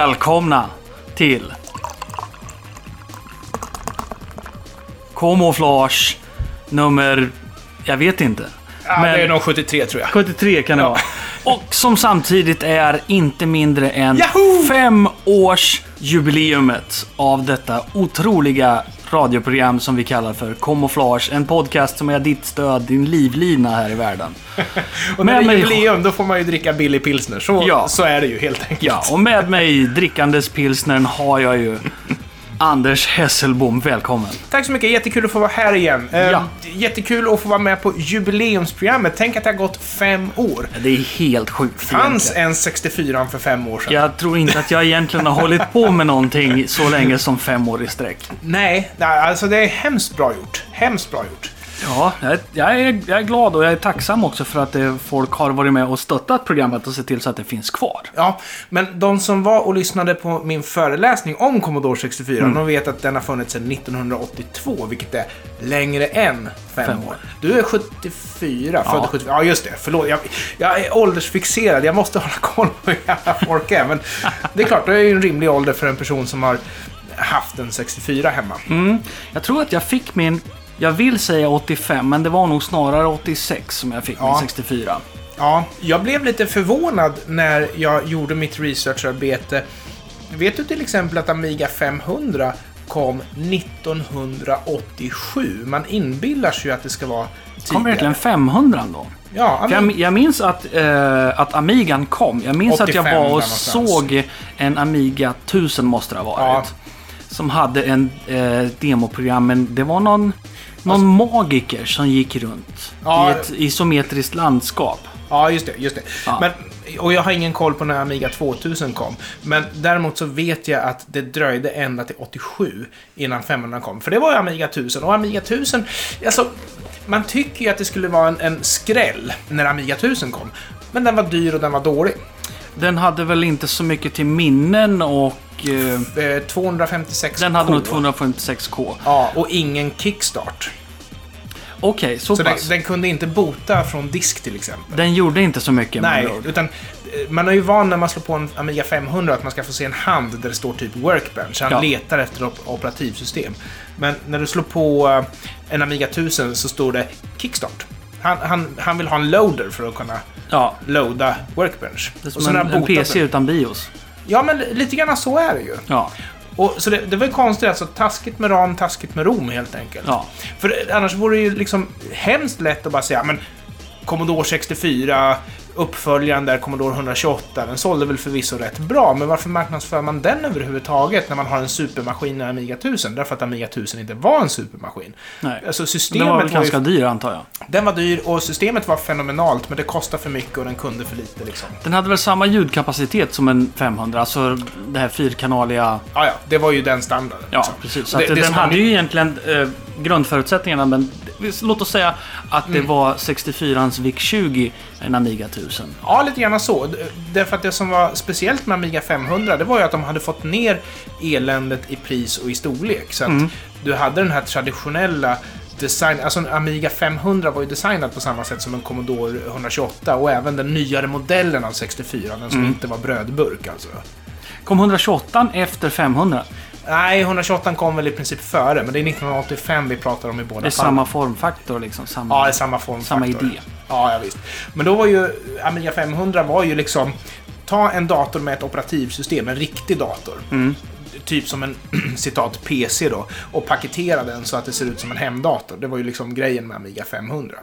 välkomna till Camouflage nummer... Jag vet inte. Ja, Men- det är nog 73 tror jag. 73 kan det vara. Och som samtidigt är inte mindre än Yahoo! fem års jubileumet av detta otroliga radioprogram som vi kallar för Camouflage. En podcast som är ditt stöd, din livlina här i världen. Och när Med det är mig- jubileum då får man ju dricka billig pilsner. Så, Ja. så är det ju helt enkelt. Ja, och med mig drickandes pilsnern har jag ju Anders Hesselbom. Välkommen. Tack så mycket, jättekul att få vara här igen. Eh, Ja. Jättekul att få vara med på jubileumsprogrammet. Tänk att det har gått fem år. Det är helt sjukt Fanns en 64 för fem år sedan? Jag tror inte att jag egentligen har hållit på med någonting så länge som fem år i sträck. Nej, nej, alltså det är hemskt bra gjort. Hemskt bra gjort. Ja, jag, är, jag är glad och jag är tacksam också för att det, folk har varit med och stöttat programmet och sett till så att det finns kvar. Ja, men de som var och lyssnade på min föreläsning om Commodore 64, Mm. de vet att den har funnits sedan 1982, vilket är längre än fem, Fem år. år. Du är 74, Ja. född 74. Ja, just det. Förlåt. Jag, jag är åldersfixerad. Jag måste hålla koll på hur gamla folk är. Men det är klart, det är ju en rimlig ålder för en person som har haft en 64 hemma. Mm. Jag tror att jag fick min, jag vill säga 85, men det var nog snarare 86 som jag fick Ja. min 64. Ja, jag blev lite förvånad när jag gjorde mitt researcharbete. Vet du till exempel att Amiga 500 kom 1987? Man inbillar sig ju att det ska vara tidigare. Kom verkligen 500 då? Ja, För jag, jag minns att, eh, att Amigan kom. Jag minns att jag 85 var och någonstans. såg en Amiga 1000 måste det ha varit. Som hade en eh, demoprogram, men det var någon, någon magiker som gick runt Ja. i ett isometriskt landskap. Ja, just det. Just det. Ja. Men, och jag har ingen koll på när Amiga 2000 kom. Men däremot så vet jag att det dröjde ända till 87 innan 500 kom. För det var ju Amiga 1000. Och Amiga 1000, alltså, man tycker ju att det skulle vara en, en skräll när Amiga 1000 kom. Men den var dyr och den var dålig. Den hade väl inte så mycket till minnen och... Eh, Eh, 256 den hade nog 256k. Ja, och ingen kickstart. Okej, så, Så den, pass. den kunde inte bota från disk till exempel. Den gjorde inte så mycket Nej, utan eh, man är ju van när man slår på en Amiga 500 att man ska få se en hand där det står typ Workbench. Han Ja. letar efter op- operativsystem. Men när du slår på eh, en Amiga 1000 så står det Kickstart. Han, han, han vill ha en loader för att kunna Ja, loada Workbench. det är som en, en PC den- utan BIOS. Ja, men lite grann så är det ju. Ja, Och, så det, det var ju konstigt, alltså taskigt med ram, taskigt med rom helt enkelt. ja. För annars vore det ju liksom hemskt lätt att bara säga, men Commodore 64, uppföljaren där, Commodore 128, den sålde väl förvisso rätt bra, men varför marknadsför man den överhuvudtaget när man har en supermaskin i Amiga 1000? Därför att Amiga 1000 inte var en supermaskin. Nej. Alltså Den systemet var var, väl ganska ju, dyr antar jag. den var dyr och systemet var fenomenalt, men det kostade för mycket och den kunde för lite liksom. Den hade väl samma ljudkapacitet som en 500, alltså det här fyrkanaliga... Ja, ja, det var ju den standarden. Ja, liksom. precis. Så Och det- det den hade var- ju egentligen eh, grundförutsättningarna, men låt oss säga att Mm. det var 64ans VIC-20, en Amiga 1000. Ja, lite grann så. Därför att det som var speciellt med Amiga 500, det var ju att de hade fått ner eländet i pris och i storlek. Så att Mm. du hade den här traditionella design, alltså en Amiga 500 var ju designad på samma sätt som en Commodore 128 och även den nyare modellen av 64, den som Mm. inte var brödburk alltså. Kom 128 efter 500? Nej, 128 kom väl i princip före, men det är 1985 vi pratar om i båda Det är fallen. samma formfaktor liksom. Samma, Ja, det är samma formfaktor. samma idé. Ja, ja, visst. Men då var ju Amiga 500 var ju liksom ta en dator med ett operativsystem, en riktig dator. Mm. Typ som en citat PC då. Och paketera den så att det ser ut som en hemdator. Det var ju liksom grejen med Amiga 500.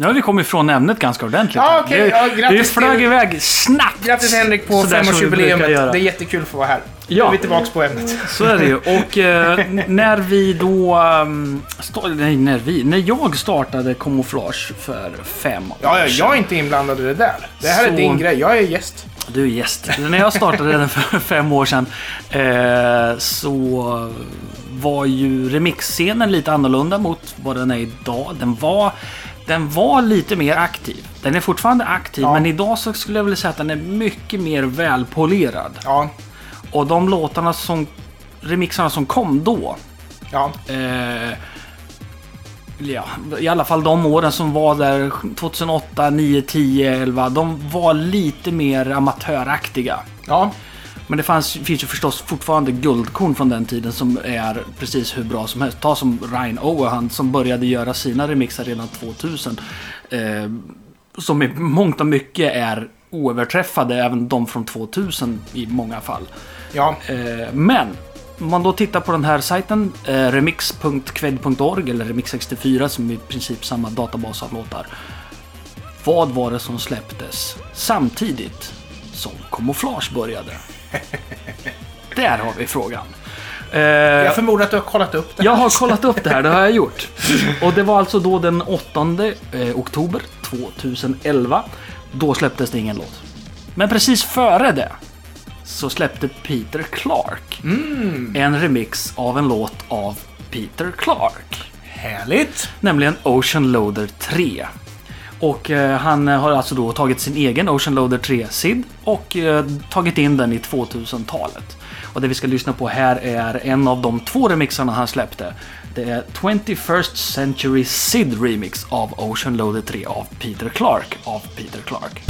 Nu har vi kommit ifrån ämnet ganska ordentligt. Ja, okej. Det, Ja, det grattis flög till- iväg snabbt. Grattis Henrik på femårsjubileet. Det är jättekul att få vara här. Ja. Nu är vi tillbaka på ämnet. Så är det ju. Och eh, när vi då... Um, nej, när vi... När jag startade Camouflage för fem år Ja, ja, jag är inte inblandad i det där. Det här Så- är din grej. Jag är gäst. Du är gäst. När jag startade den för fem år sedan eh, så var ju remixscenen lite annorlunda mot vad den är idag. Den var, den var lite mer aktiv. Den är fortfarande aktiv, Ja. men idag så skulle jag vilja säga att den är mycket mer välpolerad. Ja, Och de låtarna som... Remixarna som kom då. ja. Eh, ja, i alla fall de åren som var där 2008, 9, 10, 11. De var lite mer amatöraktiga. Ja, Men det fanns, finns ju förstås fortfarande guldkorn från den tiden som är precis hur bra som helst. Ta som Ryan Owen som började göra sina remixar redan 2000. Eh, som i mångt och mycket är oöverträffade, även de från 2000 i många fall. Ja, Eh, men om man då tittar på den här sajten, eh, remix.kved.org eller Remix64 som är i princip samma databas av låtar. Vad var det som släpptes samtidigt som Camouflage började? Där har vi frågan. Eh, jag förmodar att du har kollat upp det. jag har kollat upp det här, det har jag gjort. Och det var alltså då den 8 eh, oktober 2011. Då släpptes det ingen låt. Men precis före det så släppte Peter Clark en remix av en låt av Peter Clark. Härligt! Nämligen Ocean Loader 3. Och eh, han eh, har alltså då tagit sin egen Ocean Loader 3 SID och eh, tagit in den i 2000-talet. Och det vi ska lyssna på här är en av de två remixarna han släppte. Det är 21st Century SID Remix av Ocean Loader 3 av Peter Clark av Peter Clark.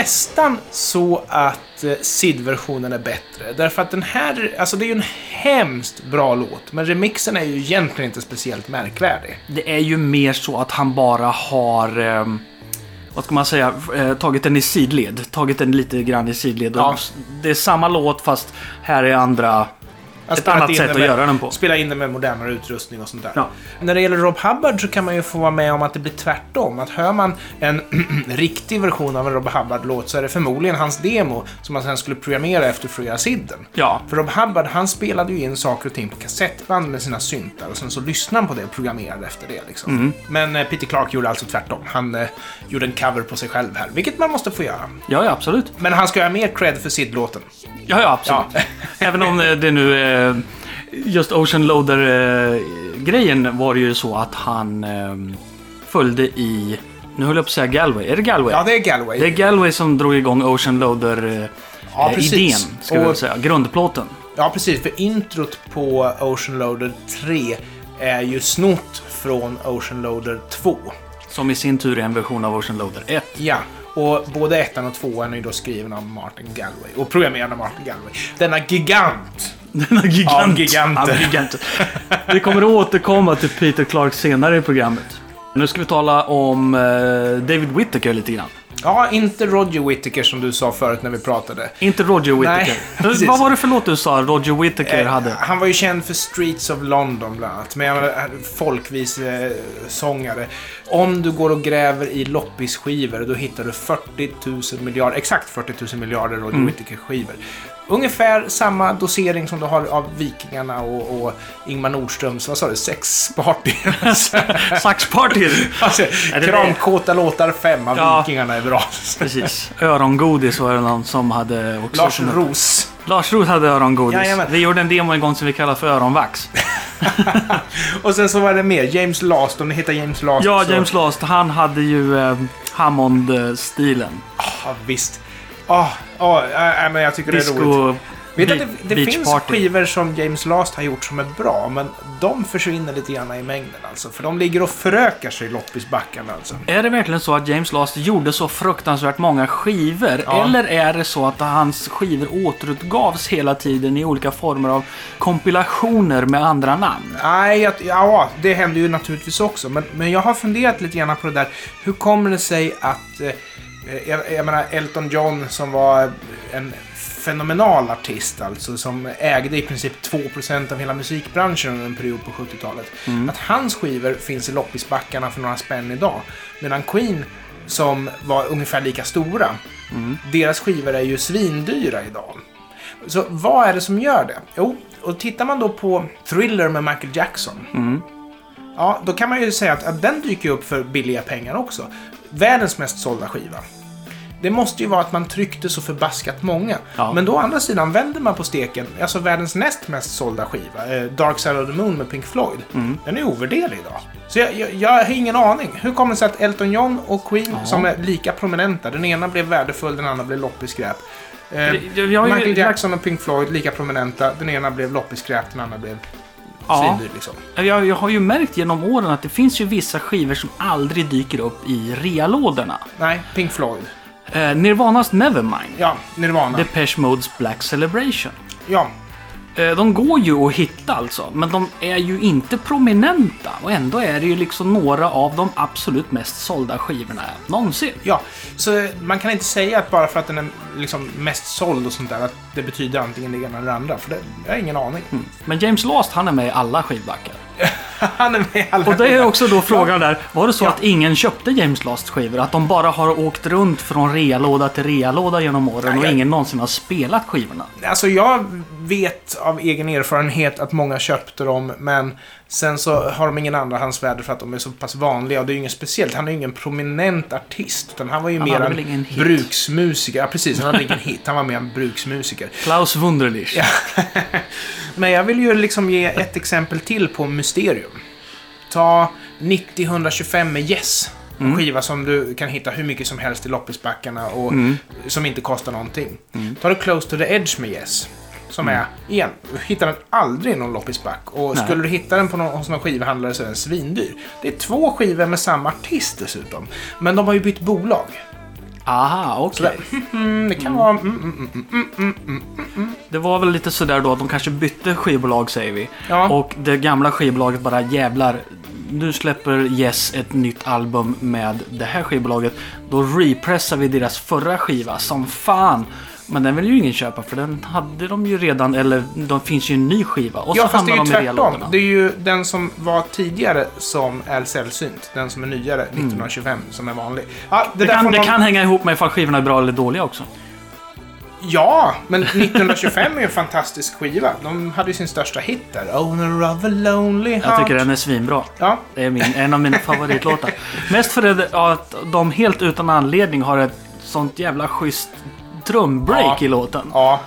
Nästan så att eh, SID-versionen är bättre. Därför att den här, alltså det är ju en hemskt bra låt. Men remixen är ju egentligen inte speciellt märkvärdig. Det är ju mer så att han bara har... Eh, vad ska man säga? Eh, tagit den i sidled. Tagit den lite grann i sidled. Ja. Det är samma låt fast här är andra... Ett annat sätt det att med- göra den på. Spela in det med modernare utrustning och sånt där. Ja. När det gäller Rob Hubbard så kan man ju få vara med om att det blir tvärtom. Att hör man en riktig version av en Rob Hubbard-låt så är det förmodligen hans demo som man sen skulle programmera efter göra sidden. Ja. För Rob Hubbard, han spelade ju in saker och ting på kassettband med sina syntar och sen så lyssnade han på det och programmerade efter det. Liksom. Mm. Men eh, Peter Clark gjorde alltså tvärtom. Han eh, gjorde en cover på sig själv här, vilket man måste få göra. Ja, ja, absolut. Men han ska ha mer cred för Sid-låten. Ja, ja, absolut. Ja. Även om eh, det nu... Eh, just Ocean Loader-grejen var det ju så att han eh, följde i... Nu höll jag på att säga Galway. Är det Galway? Ja, det är Galway. Det är Galway som drog igång Ocean Loader-idén, Ja, precis. ska Och- säga. Grundplåten. Ja, precis. För introt på Ocean Loader 3 är ju snott från Ocean Loader 2. Som i sin tur är en version av Ocean Loader 1. Ja, och både ettan och tvåan är ju då skriven av Martin Galway och programmerad av Martin Galway. Denna gigant! Denna gigant. Ja, giganter. Ja, giganter. Vi kommer att återkomma till Peter Clark senare i programmet. Nu ska vi tala om eh, David Whittaker lite grann. Ja, inte Roger Whittaker som du sa förut när vi pratade. Inte Roger Whittaker. precis. Vad var det för låt du sa Roger Whittaker Eh, hade? Han var ju känd för Streets of London bland annat. Men menar, folkvisesångare. Om du går och gräver i loppisskivor då hittar du 40 000 miljarder, exakt 40 000 miljarder Roger Mm. Whittaker-skivor. Ungefär samma dosering som du har av Vikingarna och, och Ingmar Nordströms, vad sa du, sexparty? Saxparty! alltså, Kramkåta låtar 5 av Ja. Vikingarna bra. Precis. Örongodis var det någon som hade också. Lars Roos. Lars Roth hade örongodis. Jajamän. Vi gjorde en demo en gång som vi kallar för öronvax. Och sen så var det mer, James Last, om ni hittar James Last Ja, så... James Last, han hade ju eh, Hammond-stilen. Ja, visst. Ja, ja, äh, men jag tycker det är roligt. Vet att det, det Beach finns Party. skivor som James Last har gjort som är bra, men de försvinner lite grann i mängden alltså. För de ligger och förökar sig i loppisbackarna alltså. Är det verkligen så att James Last gjorde så fruktansvärt många skivor? Ja. Eller är det så att hans skivor återutgavs hela tiden i olika former av kompilationer med andra namn? Nej, jag, ja, det händer ju naturligtvis också. Men, men jag har funderat lite grann på det där. Hur kommer det sig att... Eh, jag, jag menar, Elton John som var en fenomenal artist alltså, som ägde i princip 2% av hela musikbranschen under en period på 70-talet. Att hans skivor finns i loppisbackarna för några spänn idag. Medan Queen, som var ungefär lika stora, deras skivor är ju svindyra idag. Så vad är det som gör det? Jo, och tittar man då på Thriller med Michael Jackson. Ja, då kan man ju säga att, att den dyker upp för billiga pengar också. Världens mest sålda skiva. Det måste ju vara att man tryckte så förbaskat många. Ja. Men då å andra sidan vänder man på steken, alltså världens näst mest sålda skiva, eh, Dark Side of the Moon med Pink Floyd. Den är ovärderlig idag. Så jag, jag, jag har ingen aning. Hur kommer det sig att Elton John och Queen, som är lika prominenta, den ena blev värdefull, den andra blev loppisskräp. Eh, ju- Michael Jackson och Pink Floyd, lika prominenta, den ena blev loppisskräp, den andra blev Ja. svindyr liksom. Jag, jag har ju märkt genom åren att det finns ju vissa skivor som aldrig dyker upp i reallådorna. Nej, Pink Floyd. Eh, Nirvanas Nevermind. Ja, Nirvana. Depeche Modes Black Celebration. Ja, Eh, De går ju att hitta alltså, men de är ju inte prominenta. Och ändå är det ju liksom några av de absolut mest sålda skivorna någonsin. ja. Så man kan inte säga att bara för att den är liksom mest såld och sånt där, att det betyder antingen det ena eller det andra. För det, jag har ingen aning. Men James Last, han är med i alla skivbackar. Han är med alla Och det är också då frågan där, var det så Ja. att ingen köpte James Last-skivor? Att de bara har åkt runt från realåda till realåda genom åren och ingen någonsin har spelat skivorna? Alltså jag vet av egen erfarenhet att många köpte dem, men sen så har de ingen andrahandsvärde för att de är så pass vanliga. Och det är ju inget speciellt. Han är ju ingen prominent artist, utan han var ju Han mer en bruksmusiker. Ja, precis. Han hade ingen hit. Han var mer en bruksmusiker. Klaus Wunderlich. Ja. Men jag vill ju liksom ge ett exempel till på Mysterium. Ta 90-125 med Yes. En skiva som du kan hitta hur mycket som helst i loppisbackarna och som inte kostar någonting. Ta du Close to the Edge med Yes. Som är, igen, du hittar den aldrig någon loppisback. Och Nej. skulle du hitta den på någon, hos någon skivhandlare så är den svindyr. Det är två skivor med samma artist dessutom. Men de har ju bytt bolag. Aha, okej. Mm, det kan vara... Mm, mm, mm, mm, mm, mm. Det var väl lite sådär då att de kanske bytte skivbolag säger vi. Ja. Och det gamla skivbolaget bara jävlar. Nu släpper Yes ett nytt album med det här skivbolaget. Då repressar vi deras förra skiva som fan. Men den vill ju ingen köpa för den hade de ju redan, eller de finns ju en ny skiva. Och ja, så fast det är ju de tvärtom. Det är ju den som var tidigare som är sällsynt. Den som är nyare, 1925, som är vanlig. Ja, det, Det kan, får det kan hänga ihop med ifall skivorna är bra eller dåliga också. Ja, men 1925 är ju en fantastisk skiva. De hade ju sin största hit där. Owner of a lonely heart. Jag tycker den är svinbra. Ja, Det är min, en av mina favoritlåtar. Mest för att de helt utan anledning har ett sånt jävla schysst trumbreak Ja. i låten. ja.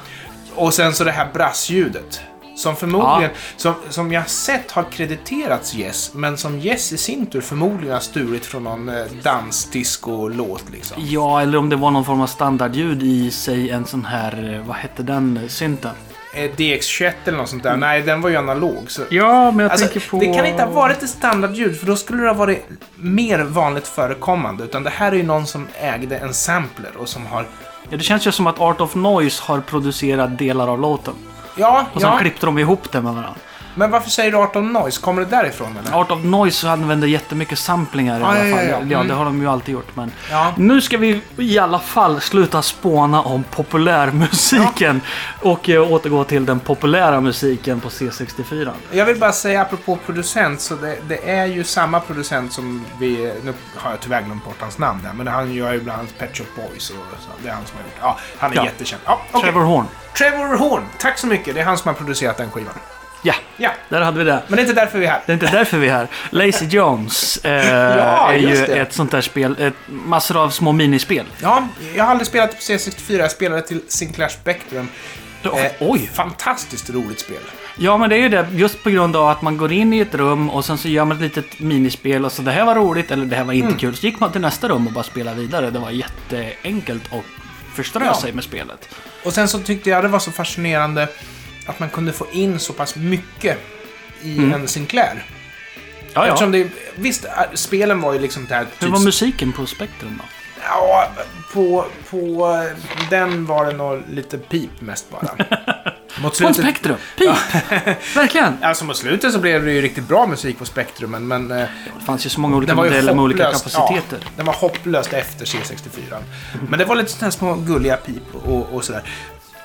Och sen så det här brassljudet. Som förmodligen, som, som jag sett har krediterats Yes, men som Yes i sin tur förmodligen har stulit från någon eh, dansdisco-låt liksom. Ja, eller om det var någon form av standardljud i sig en sån här, eh, vad hette den eh, synten? Eh, DX21 eller något sånt där. Nej, den var ju analog. Så... Ja, men jag Alltså, tänker på... Det kan inte ha varit ett standardljud, för då skulle det ha varit mer vanligt förekommande. Utan det här är ju någon som ägde en sampler och som har... Ja, det känns ju som att Art of Noise har producerat delar av låten. Ja, Och sen ja. klippte de ihop det med varandra. Men varför säger du Art of Noise? Kommer det därifrån eller? Art of Noise använder jättemycket samplingar i alla ja, fall. ja, Ja, ja. Mm. det har de ju alltid gjort. Men nu ska vi i alla fall sluta spåna om populärmusiken och eh, återgå till den populära musiken på C64. Jag vill bara säga apropå producent, så det, det är ju samma producent som vi... Nu har jag tyvärr glömt bort hans namn där, men han gör ju bland annat Pet Shop Boys och så. Det är han som har gjort Ja, han är jättekänd. Okej. Trevor Horn. Trevor Horn, tack så mycket. Det är han som har producerat den skivan. Ja, Ja, där hade vi det. men det är inte därför vi är här. Det är inte därför vi är här. Lazy Jones eh, Ja, är ju det. ett sånt där spel. Ett, massor av små minispel. Ja, jag har aldrig spelat på C64. Jag spelade till Sinclair Spectrum. Eh, Oj! Fantastiskt roligt spel. Ja, men det är ju det. Just på grund av att man går in i ett rum och sen så gör man ett litet minispel och så det här var roligt eller det här var inte Mm. kul. Så gick man till nästa rum och bara spelade vidare. Det var jätteenkelt att förströ Ja. sig med spelet. Och sen så tyckte jag det var så fascinerande att man kunde få in så pass mycket i en Sinclair. Ja, det, visst, äh, spelen var ju liksom det här... Hur var musiken på Spectrum då? Ja, på, på den var det nog lite pip mest bara. Mot På slutet, Spectrum? Pip! Verkligen! alltså mot slutet så blev det ju riktigt bra musik på Spektrum, men, äh, Det fanns ju så många olika modeller med olika kapaciteter. Ja, den var hopplöst efter C64. Men det var lite sådana små gulliga pip och, och sådär.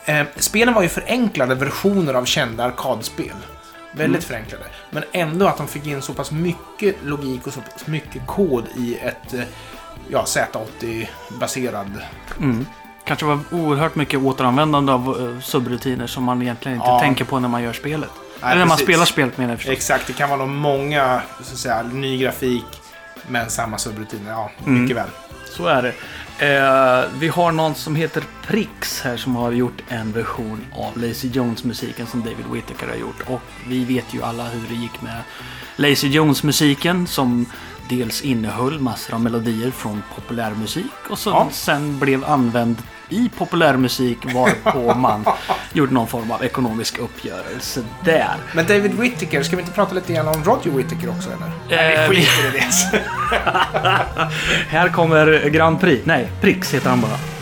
Eh, spelen var ju förenklade versioner av kända arkadspel. Väldigt förenklade. Men ändå att de fick in så pass mycket logik och så pass mycket kod i ett eh, ja, Z80-baserad... Mm. Kanske var oerhört mycket återanvändande av uh, subrutiner som man egentligen inte Ja. tänker på när man gör spelet. Nej, Eller när man precis. spelar spelet menar jag förstås. Exakt, det kan vara många, så att säga, ny grafik men samma subrutiner. Ja, Mm. mycket väl. Så är det. Eh, vi har någon som heter Prix här som har gjort en version av Lazy Jones-musiken som David Whittaker har gjort. Och vi vet ju alla hur det gick med Lazy Jones-musiken som dels innehöll massor av melodier från populärmusik och som Ja. sen blev använd i populärmusik varpå man gjorde någon form av ekonomisk uppgörelse där. Men David Whittaker, ska vi inte prata lite grann om Roger Whittaker också eller? Nej, Eh, vi skiter i det. Här kommer Grand Prix. Nej, Prix heter han bara.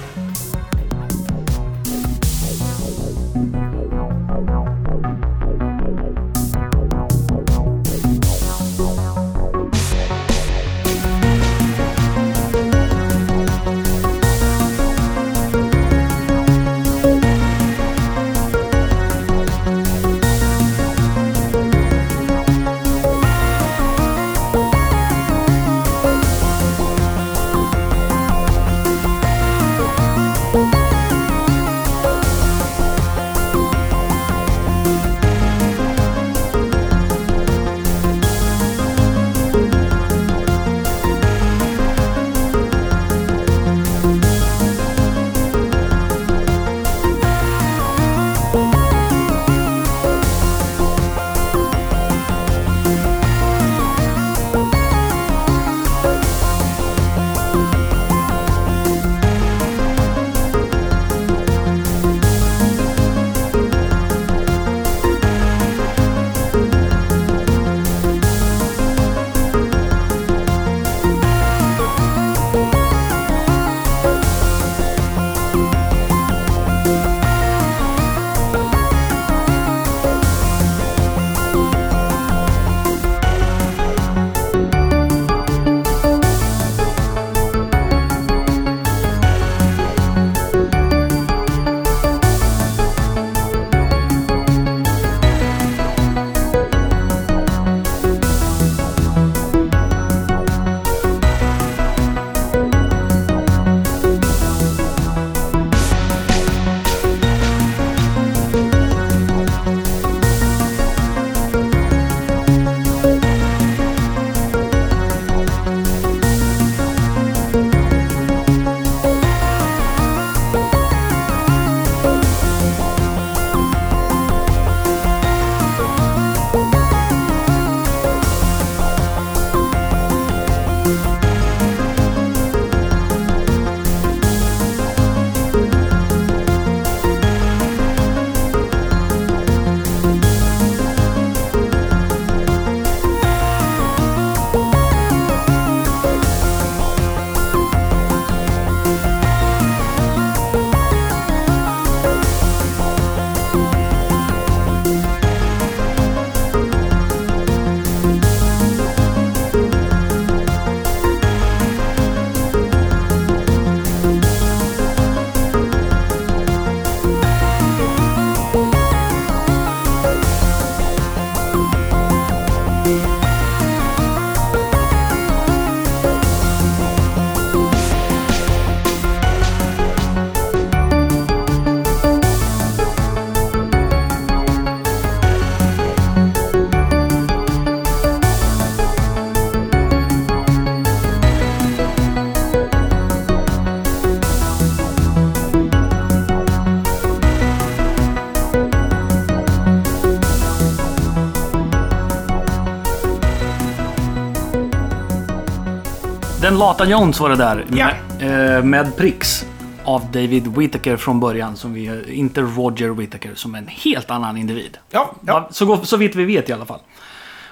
Den lata Jones var det där. Ja. Med, eh, med pricks. Av David Whittaker från början. Som vi, inte Roger Whittaker som en helt annan individ. Ja, ja. Så, så vitt vi vet i alla fall.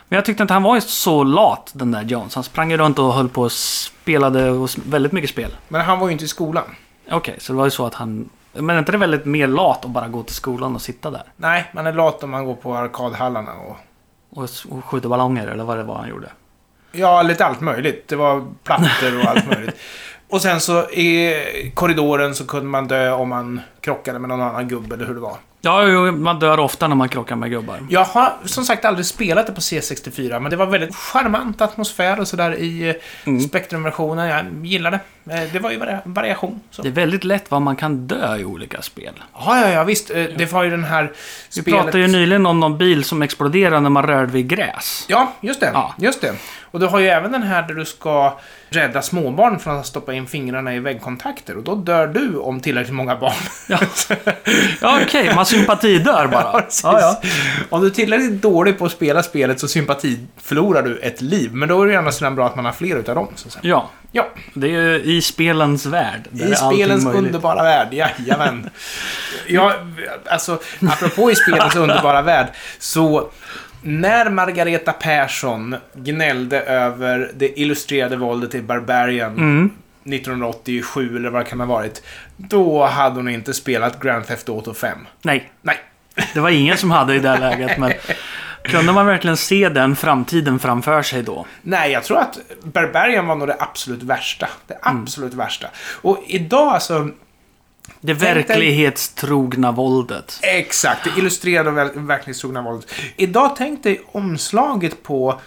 Men jag tyckte inte han var så lat den där Jones. Han sprang ju runt och höll på och spelade och väldigt mycket spel. Men han var ju inte i skolan. Okej, så det var ju så att han... Men är inte det väldigt mer lat att bara gå till skolan och sitta där? Nej, man är lat om man går på arkadhallarna och... Och, s- och skjuta ballonger eller vad det var han gjorde. Ja, lite allt möjligt. Det var plattor och allt möjligt. Och sen så i korridoren så kunde man dö om man krockade med någon annan gubbe eller hur det var. Ja, man dör ofta när man krockar med gubbar. Jag har som sagt aldrig spelat det på C64, men det var väldigt charmant atmosfär och sådär i eh, Mm. Spectrum-versionen. Jag gillade det. Eh, Det var ju vari- variation. Så. Det är väldigt lätt vad man kan dö i olika spel. Ja, ja, ja, visst. Eh, Det var ju den här Vi spelet... pratade ju nyligen om någon bil som exploderade när man rörde vid gräs. Ja, just det. Ja. Just det. Och du har ju även den här där du ska rädda småbarn från att stoppa in fingrarna i väggkontakter. Och då dör du om tillräckligt många barn. Ja, ja okej, man sympatidör bara. precis. Ja, ja. Om du är tillräckligt dålig på att spela spelet så sympati förlorar du ett liv. Men då är det ju annars bra att man har fler utav dem. Så att ja, Ja, det är ju i spelens värld. i spelens möjligt. underbara värld. Jajamän. ja, alltså, apropå i spelens underbara värld. Så när Margareta Persson gnällde över det illustrerade våldet i Barbarian Mm. 1987 eller vad det kan ha varit. Då hade hon inte spelat Grand Theft Auto 5. Nej, Nej. det var ingen som hade i det läget. Men kunde man verkligen se den framtiden framför sig då? Nej, jag tror att Barbarian var nog det absolut värsta. Det Mm. absolut värsta. Och idag alltså... Det Tänk dig- verklighetstrogna våldet. Exakt, det illustrerade och ver- verklighetstrogna våldet. Idag tänk dig omslaget på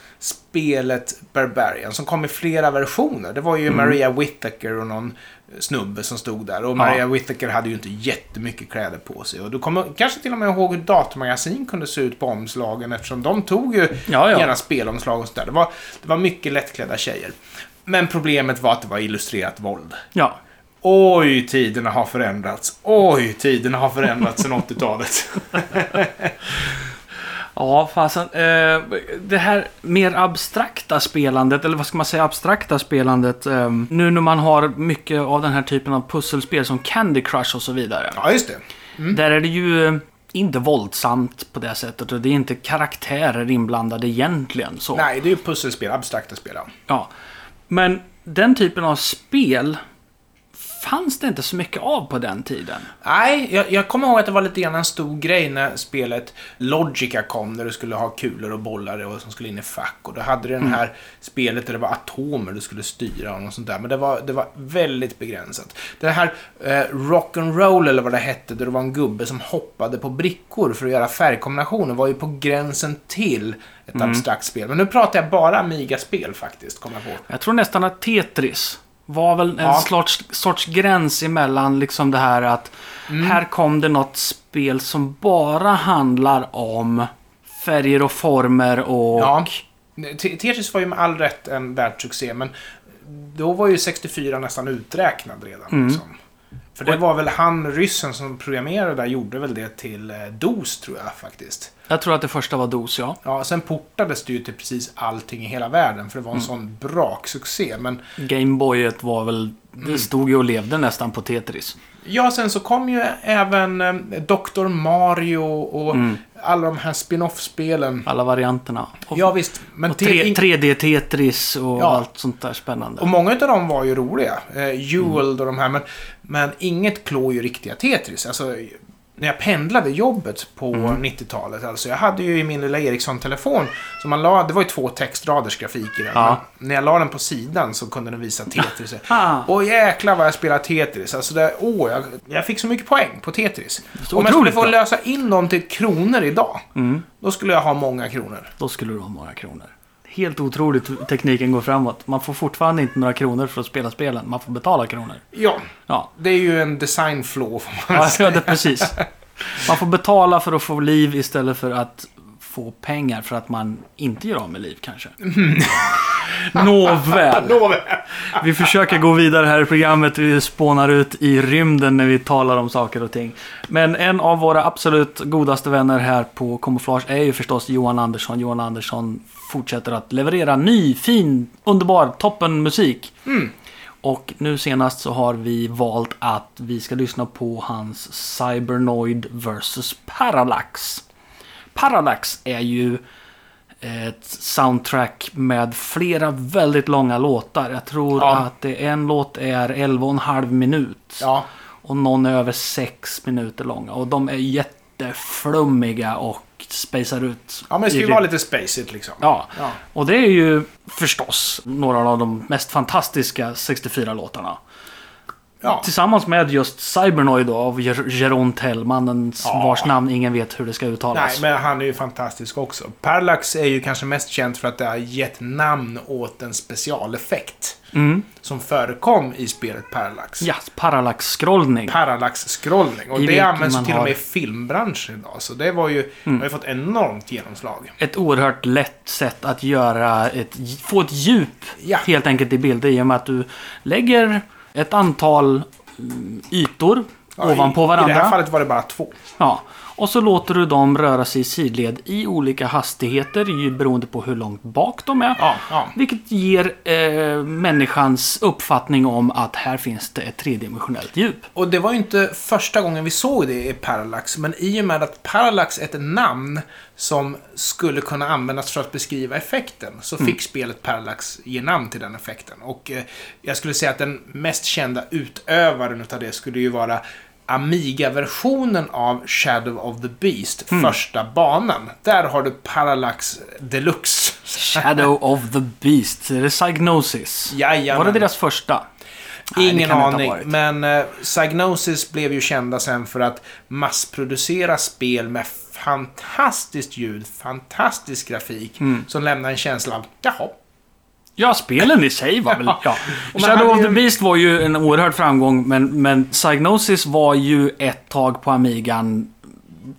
spelet Barbarian som kom i flera versioner. Det var ju Mm. Maria Whittaker och någon snubbe som stod där. Och Maria Whittaker hade ju inte jättemycket kläder på sig. Och du kommer kanske till och med ihåg hur datamagasin kunde se ut på omslagen eftersom de tog ju Ja, ja. gärna spelomslag och sådär. Det var, det var mycket lättklädda tjejer. Men problemet var att det var illustrerat våld. Ja, Oj, tiderna har förändrats. Oj, tiderna har förändrats sedan 80-talet. Ja, fasen. Eh, det här mer abstrakta spelandet, eller vad ska man säga, abstrakta spelandet. Eh, nu när man har mycket av den här typen av pusselspel som Candy Crush och så vidare. Ja, just det. Där är det ju eh, inte våldsamt på det sättet och det är inte karaktärer inblandade egentligen. Så. Nej, det är ju pusselspel, abstrakta spel. ja. Ja. Men den typen av spel fanns det inte så mycket av på den tiden. Nej, jag, jag kommer ihåg att det var lite grann en stor grej när spelet Logica kom, där du skulle ha kulor och bollar och som skulle in i fack. Och då hade du Mm. det här spelet där det var atomer du skulle styra och något sånt där. Men det var, det var väldigt begränsat. Det här eh, Rock'n'Roll eller vad det hette, där det var en gubbe som hoppade på brickor för att göra färgkombinationer, var ju på gränsen till ett Mm. abstrakt spel. Men nu pratar jag bara Amiga-spel faktiskt, kommer jag på. Jag tror nästan att Tetris var väl en Ja. sorts, sorts gräns emellan liksom det här att Mm. här kom det något spel som bara handlar om färger och former och... Ja. Te- Tetris var ju med all rätt en världssuccé, men då var ju 64 nästan uträknad redan. Mm. Liksom. För det var väl han, ryssen som programmerade där, gjorde väl det till eh, DOS tror jag faktiskt. Jag tror att det första var DOS, ja. Ja, sen portades det ju till precis allting i hela världen, för det var Mm. en sån braksuccé. Men Gameboyet var väl... Mm. Det stod ju och levde nästan på Tetris. ja, sen så kom ju även eh, Dr. Mario och Mm. Alla de här spin-off-spelen. Alla varianterna. Och, Ja, visst. Men och te- tre- in- 3D-Tetris och Ja. allt sånt där spännande. Och många av dem var ju roliga. Eh, Jewel och de här. Men, men inget klår ju riktiga Tetris. Alltså, när jag pendlade jobbet på 90-talet. Alltså, jag hade ju i min lilla Ericsson-telefon. Så man la, det var ju två textraders grafik i den. Ja. När jag la den på sidan så kunde den visa Tetris. Ah. Åh jäklar vad jag spelar Tetris. Alltså det, åh, jag, jag fick så mycket poäng på Tetris. Om jag skulle få lösa in dem till kronor idag. Mm. Då skulle jag ha många kronor. Då skulle du ha många kronor. Helt otroligt tekniken går framåt. Man får fortfarande inte några kronor för att spela spelen. Man får betala kronor. Ja, Ja, det är ju en design flaw får man ja säga. det, precis. Man får betala för att få liv istället för att få pengar för att man inte gör av med liv kanske. Nåväl. Nåväl. Vi försöker gå vidare här i programmet. Vi spånar ut i rymden när vi talar om saker och ting. Men en av våra absolut godaste vänner här på Camouflage är ju förstås Johan Andersson. Johan Andersson fortsätter att leverera ny, fin, underbar, toppen musik. Och nu senast så har vi valt att vi ska lyssna på hans Cybernoid vs Parallax. Parallax är ju ett soundtrack med flera väldigt långa låtar. Jag tror Ja. att en låt är 11,5 minut. Ja. Och någon är över 6 minuter långa. Och de är jätteflummiga och spacar ut. ja, men det ska ju vara lite spacigt liksom. Ja, Ja. och det är ju förstås några av de mest fantastiska 64-låtarna. Ja. Tillsammans med just Cybernoid då, av Jeroen Tell, mannen Ja. vars namn ingen vet hur det ska uttalas. Nej, men han är ju fantastisk också. Parallax är ju kanske mest känt för att det har gett namn åt en specialeffekt. Mm. Som förekom i spelet Parallax. Ja, parallax-scrollning. Parallax-scrollning. Och I det används till och med i filmbranschen idag. Så det var ju, har ju fått enormt genomslag. Ett oerhört lätt sätt att göra ett, få ett djup Ja. helt enkelt i bilder i och med att du lägger ett antal mm, ytor Ja, ovanpå i, varandra. I det här fallet var det bara två. Ja, och så låter du dem röra sig i sidled i olika hastigheter beroende på hur långt bak de är. Ja, ja. Vilket ger eh, människans uppfattning om att här finns det ett tredimensionellt djup. Och det var ju inte första gången vi såg det i Parallax, men i och med att Parallax är ett namn som skulle kunna användas för att beskriva effekten, så fick spelet Parallax ge namn till den effekten. Och eh, jag skulle säga att den mest kända utövaren utav det skulle ju vara Amiga-versionen av Shadow of the Beast, första banan. Där har du Parallax Deluxe. Shadow of the Beast. Är det Psygnosis? Jajamän. Var det deras första? Nej, Ingen ha aning, men uh, Psygnosis blev ju kända sen för att massproducera spel med fantastiskt ljud, fantastisk grafik, Mm. som lämnar en känsla av jaha. Ja, spelen i sig var väl... Ja. Shadow of the Beast var ju en oerhörd framgång, men, men Psygnosis var ju ett tag på Amigan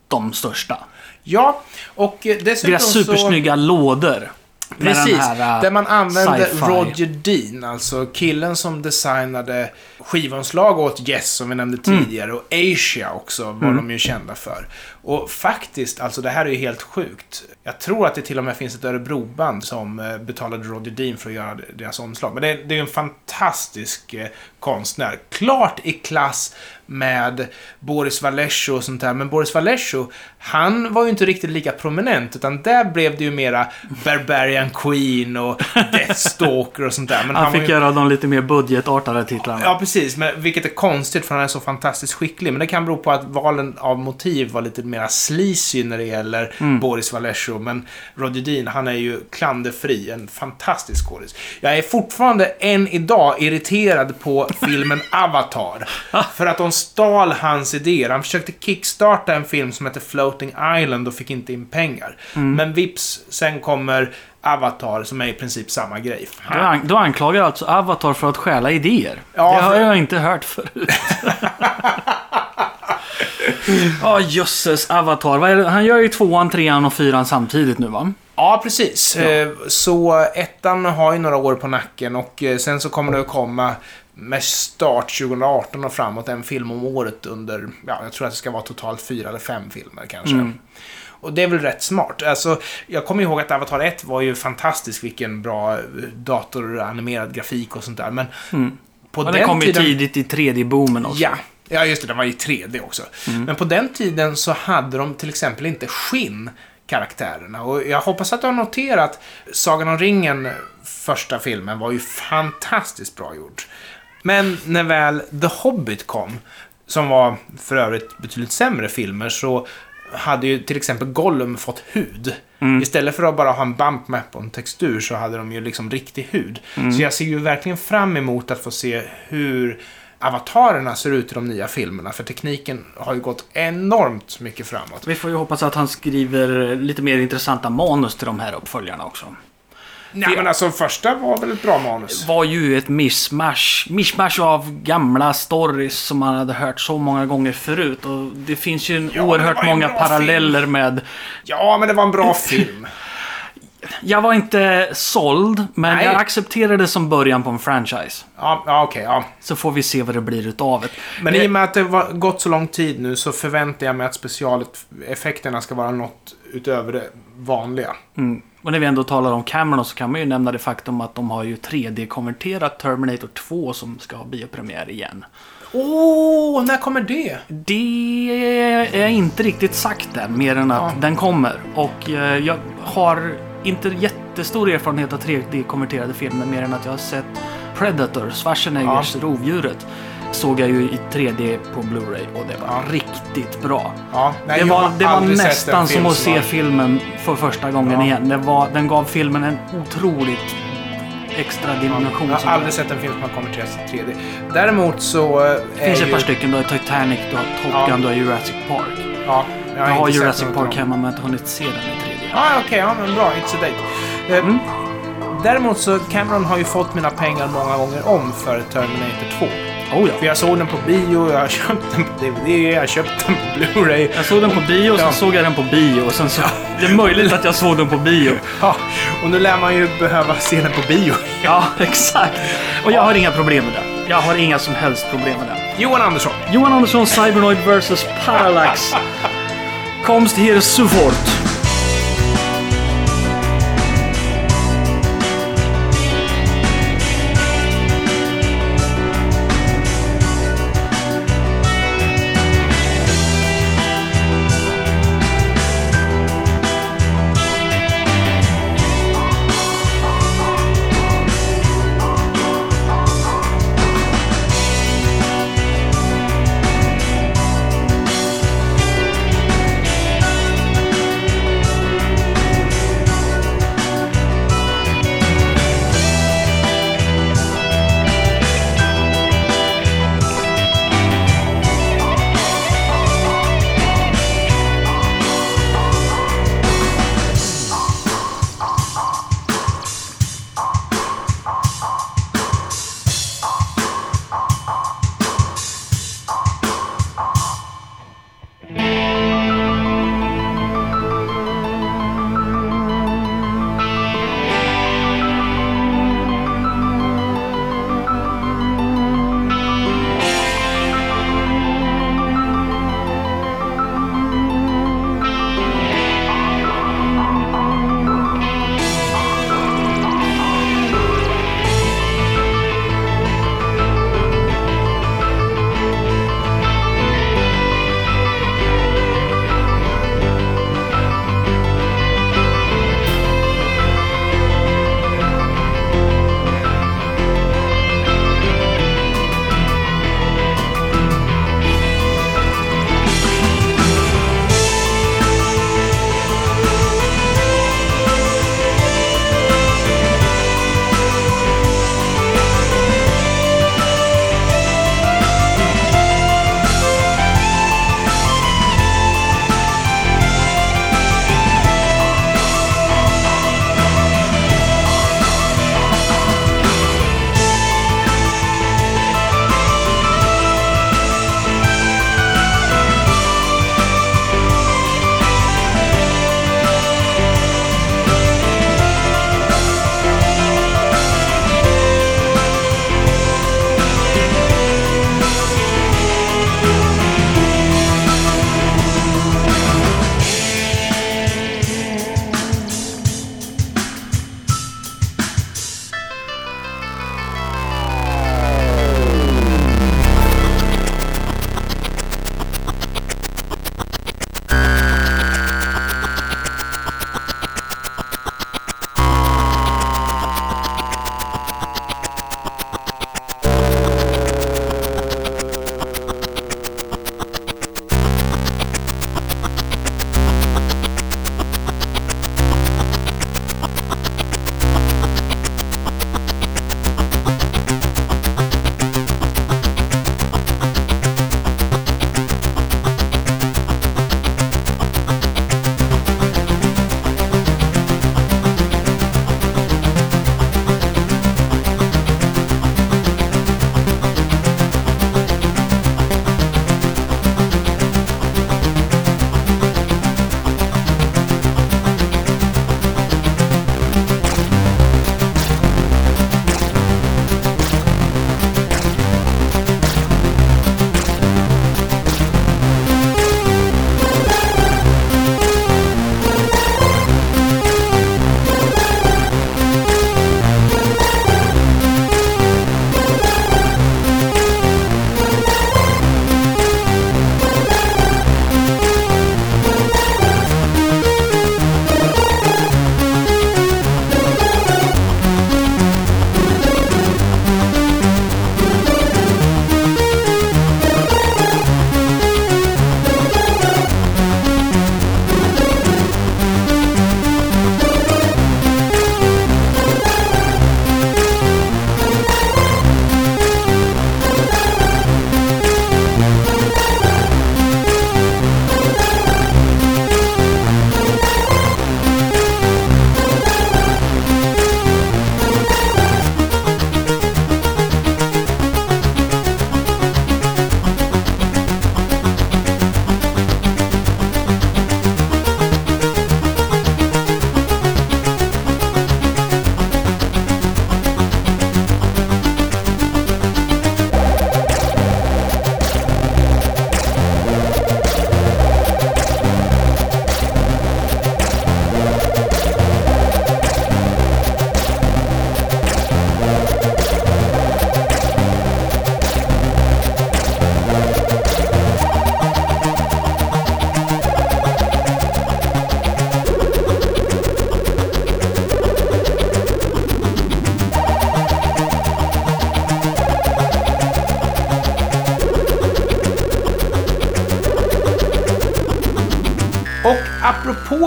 de största. Ja, och eh, dessutom Deras så... supersnygga lådor. Precis, här, äh, där man använde. Roger Dean, alltså killen som designade skivomslag åt Yes som vi nämnde Mm. tidigare och Asia också var de ju kända för. Och faktiskt, alltså det här är ju helt sjukt. Jag tror att det till och med finns ett Örebroband som eh, betalade Roger Dean för att göra deras omslag. Men det, det är ju en fantastisk eh, konstnär. Klart i klass med Boris Vallejo och sånt där. Men Boris Vallejo, han var ju inte riktigt lika prominent. Utan där blev det ju mera Barbarian Queen och Deathstalker och sånt där. Men Han var fick ju... göra de lite mer budgetartade titlarna. Ja, precis. Men, vilket är konstigt för han är så fantastiskt skicklig. Men det kan bero på att valen av motiv var lite mer sleazy när det gäller Boris Vallejo. Men Roger Dean, han är ju klanderfri. En fantastisk skådis. Jag är fortfarande än idag irriterad på filmen Avatar. för att de stal hans idéer. Han försökte kickstarta en film som heter Floating Island och fick inte in pengar. Men vips, sen kommer Avatar som är i princip samma grej. Du, an- du anklagar alltså Avatar för att stjäla idéer. Ja, det har för- jag inte hört förut. Ja, jösses. Avatar. Han gör ju tvåan, trean och fyran samtidigt nu va? Ja, precis. Eh, Så ettan har ju några år på nacken och eh, sen så kommer det att komma med start 2018 och framåt en film om året under, ja, jag tror att det ska vara totalt fyra eller fem filmer kanske. Och det är väl rätt smart. Alltså, jag kommer ihåg att Avatar 1 var ju fantastisk, vilken bra eh, datoranimerad grafik och sånt där. Men på Och den den kom ju tiden... tidigt i 3D-boomen också. Ja, ja just det, den var i 3D också. Men på den tiden så hade de till exempel inte skinn karaktärerna. Och jag hoppas att du har noterat Sagan om ringen, första filmen, var ju fantastiskt bra gjort. Men när väl The Hobbit kom, som var för övrigt betydligt sämre filmer, så hade ju till exempel Gollum fått hud. Istället för att bara ha en bump map och en textur så hade de ju liksom riktig hud. Så jag ser ju verkligen fram emot att få se hur avatarerna ser ut i de nya filmerna. För tekniken har ju gått enormt mycket framåt. Vi får ju hoppas att han skriver lite mer intressanta manus till de här uppföljarna också. Nej, men alltså första var väl ett bra manus? var ju ett mishmash. Mishmash av gamla stories som man hade hört så många gånger förut. Och det finns ju en Ja, det oerhört var ju en många bra paralleller med... Ja, men det var en bra film. jag var inte såld, men Nej. jag accepterade det som början på en franchise. Ja, ja okej, ja. Så får vi se vad det blir utav det. Men Det- i och med att det var gått så lång tid nu så förväntar jag mig att specialeffekterna ska vara något utöver det vanliga. Mm. Och när vi ändå talar om Cameron så kan man ju nämna det faktum att de har ju 3D-konverterat Terminator 2 som ska ha biopremiär igen. Åh, när kommer det? Det är inte riktigt sagt än, mer än att Ja. den kommer. Och eh, jag har inte jättestor erfarenhet av 3D-konverterade filmer, mer än att jag har sett Predator, Schwarzeneggers Rovdjuret. Såg jag ju i 3D på Blu-ray och det var riktigt bra. Ja, nej, det jag var, har det var nästan som att se har- filmen för första gången Ja. igen. Det var, den gav filmen en otroligt extra dimension. Jag har aldrig sett en film som har konverterats till 3D. Däremot så... eh, det finns är ett par ju- stycken. Du har Titanic, du har Top Ja. Gun, du har Jurassic Park. Ja, jag Jag har, har inte Jurassic Park hemma men jag har inte hunnit se den i 3D. Ja, okej, ja men bra. It's a date. Eh, Mm. Däremot så, Cameron har ju fått mina pengar många gånger om för Terminator 2. Oh ja. För jag såg den på bio, jag har köpt den på DVD, jag har köpt den på Blu-ray. Jag såg den på bio, och sen Ja. såg jag den på bio. Och sen så, det är möjligt att jag såg den på bio. Ja, och nu lär man ju behöva se den på bio. Ja, exakt. Och jag har inga problem med det. Jag har inga som helst problem med det. Johan Andersson. Johan Andersson, Cybernoid vs Parallax. Komst hier sofort. Och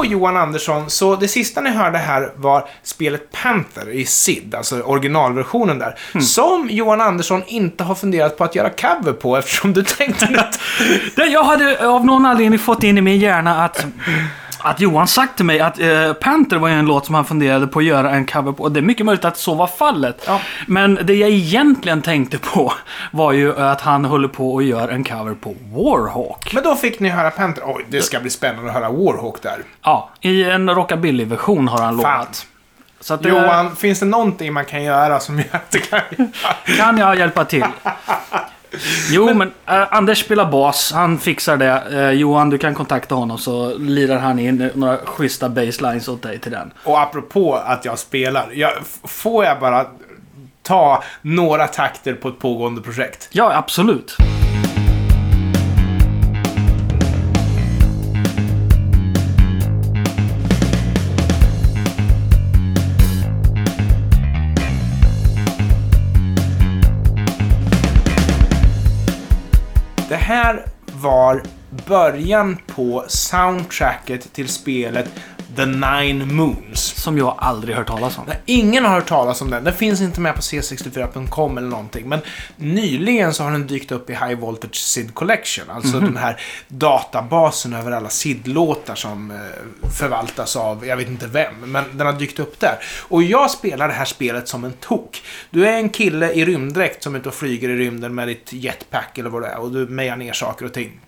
Johan Andersson, så det sista ni hörde här var spelet Panther i SID, alltså originalversionen där. Som Johan Andersson inte har funderat på att göra cover på eftersom du tänkte att... Jag hade av någon anledning fått in i min hjärna att, att Johan sagt till mig att eh, Panther var ju en låt som han funderade på att göra en cover på. Och det är mycket möjligt att så var fallet. Ja. Men det jag egentligen tänkte på var ju att han håller på att göra en cover på Warhawk. Men då fick ni höra Panther. Oj, det ska bli spännande att höra Warhawk där. Ja, i en rockabilly-version har han Fan. lovat. Så att, eh, Johan, finns det någonting man kan göra som gör att det kan... Kan jag hjälpa till? Jo, men, eh, Anders spelar bas. Han fixar det. Eh, Johan, du kan kontakta honom så lirar han in några schyssta baselines åt dig till den. Och apropå att jag spelar. Jag, får jag bara ta några takter på ett pågående projekt? Ja, absolut. Det här var början på soundtracket till spelet The Nine Moons. Som jag aldrig hört talas om. Nej, Ingen har hört talas om den. Den finns inte med på c64.com eller någonting. Men nyligen så har den dykt upp i High Voltage SID Collection. Alltså den här databasen över alla SID-låtar som eh, förvaltas av, jag vet inte vem, men den har dykt upp där. Och jag spelar det här spelet som en tok. Du är en kille i rymddräkt som är ute och flyger i rymden med ditt jetpack eller vad det är. Och du mejar ner saker och ting.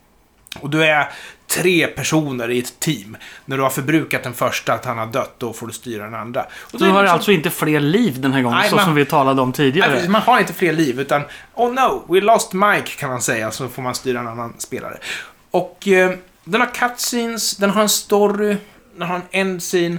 Och du är tre personer i ett team. När du har förbrukat den första, att han har dött, då får du styra den andra. Och Du har liksom- alltså inte fler liv den här gången, Nej, så man- som vi talade om Nej, tidigare. precis. man har inte fler liv, utan Oh no, we lost Mike kan man säga, så får man styra en annan spelare. Och eh, den har cutscenes, den har en story, den har en endscene.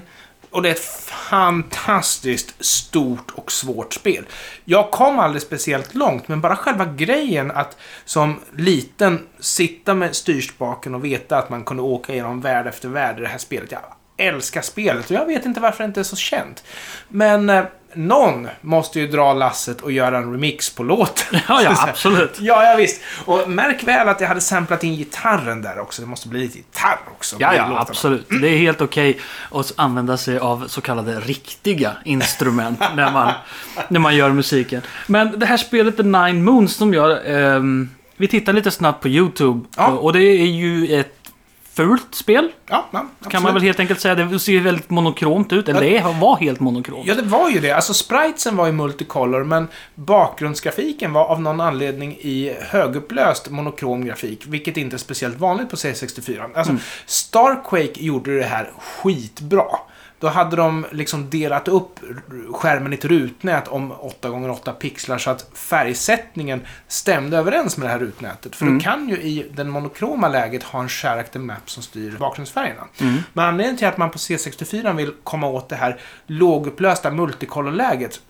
Och det är ett fantastiskt stort och svårt spel. Jag kom aldrig speciellt långt, men bara själva grejen att som liten sitta med styrspaken och veta att man kunde åka genom värld efter värld i det här spelet. Jag älskar spelet och jag vet inte varför det inte är så känt. Men eh, någon måste ju dra lasset och göra en remix på låten. Ja, ja, absolut. Ja, ja, visst. Och märk väl att jag hade samplat in gitarren där också. Det måste bli lite gitarr också. Ja, ja, absolut. Det är helt okej att använda sig av så kallade riktiga instrument när man, när man gör musiken. Men det här spelet The Nine Moons som jag... ehm, vi tittar lite snabbt på YouTube. Ja. Och det är ju ett fult spel. Ja, ja. Kan man väl helt enkelt säga. Det ser väldigt monokromt ut. Eller det var helt monokromt. Ja, det var ju det. Alltså, spritesen var i multicolor, men bakgrundsgrafiken var av någon anledning i högupplöst monokrom grafik, vilket inte är speciellt vanligt på C64. Alltså, Mm. Starquake gjorde det här skitbra. Då hade de liksom delat upp skärmen i ett rutnät om 8x8 pixlar så att färgsättningen stämde överens med det här rutnätet. För Mm. du kan ju i den monokroma läget ha en character map som styr bakgrundsfärgerna. Mm. Men anledningen till att man på C64 vill komma åt det här lågupplösta multicolor-läget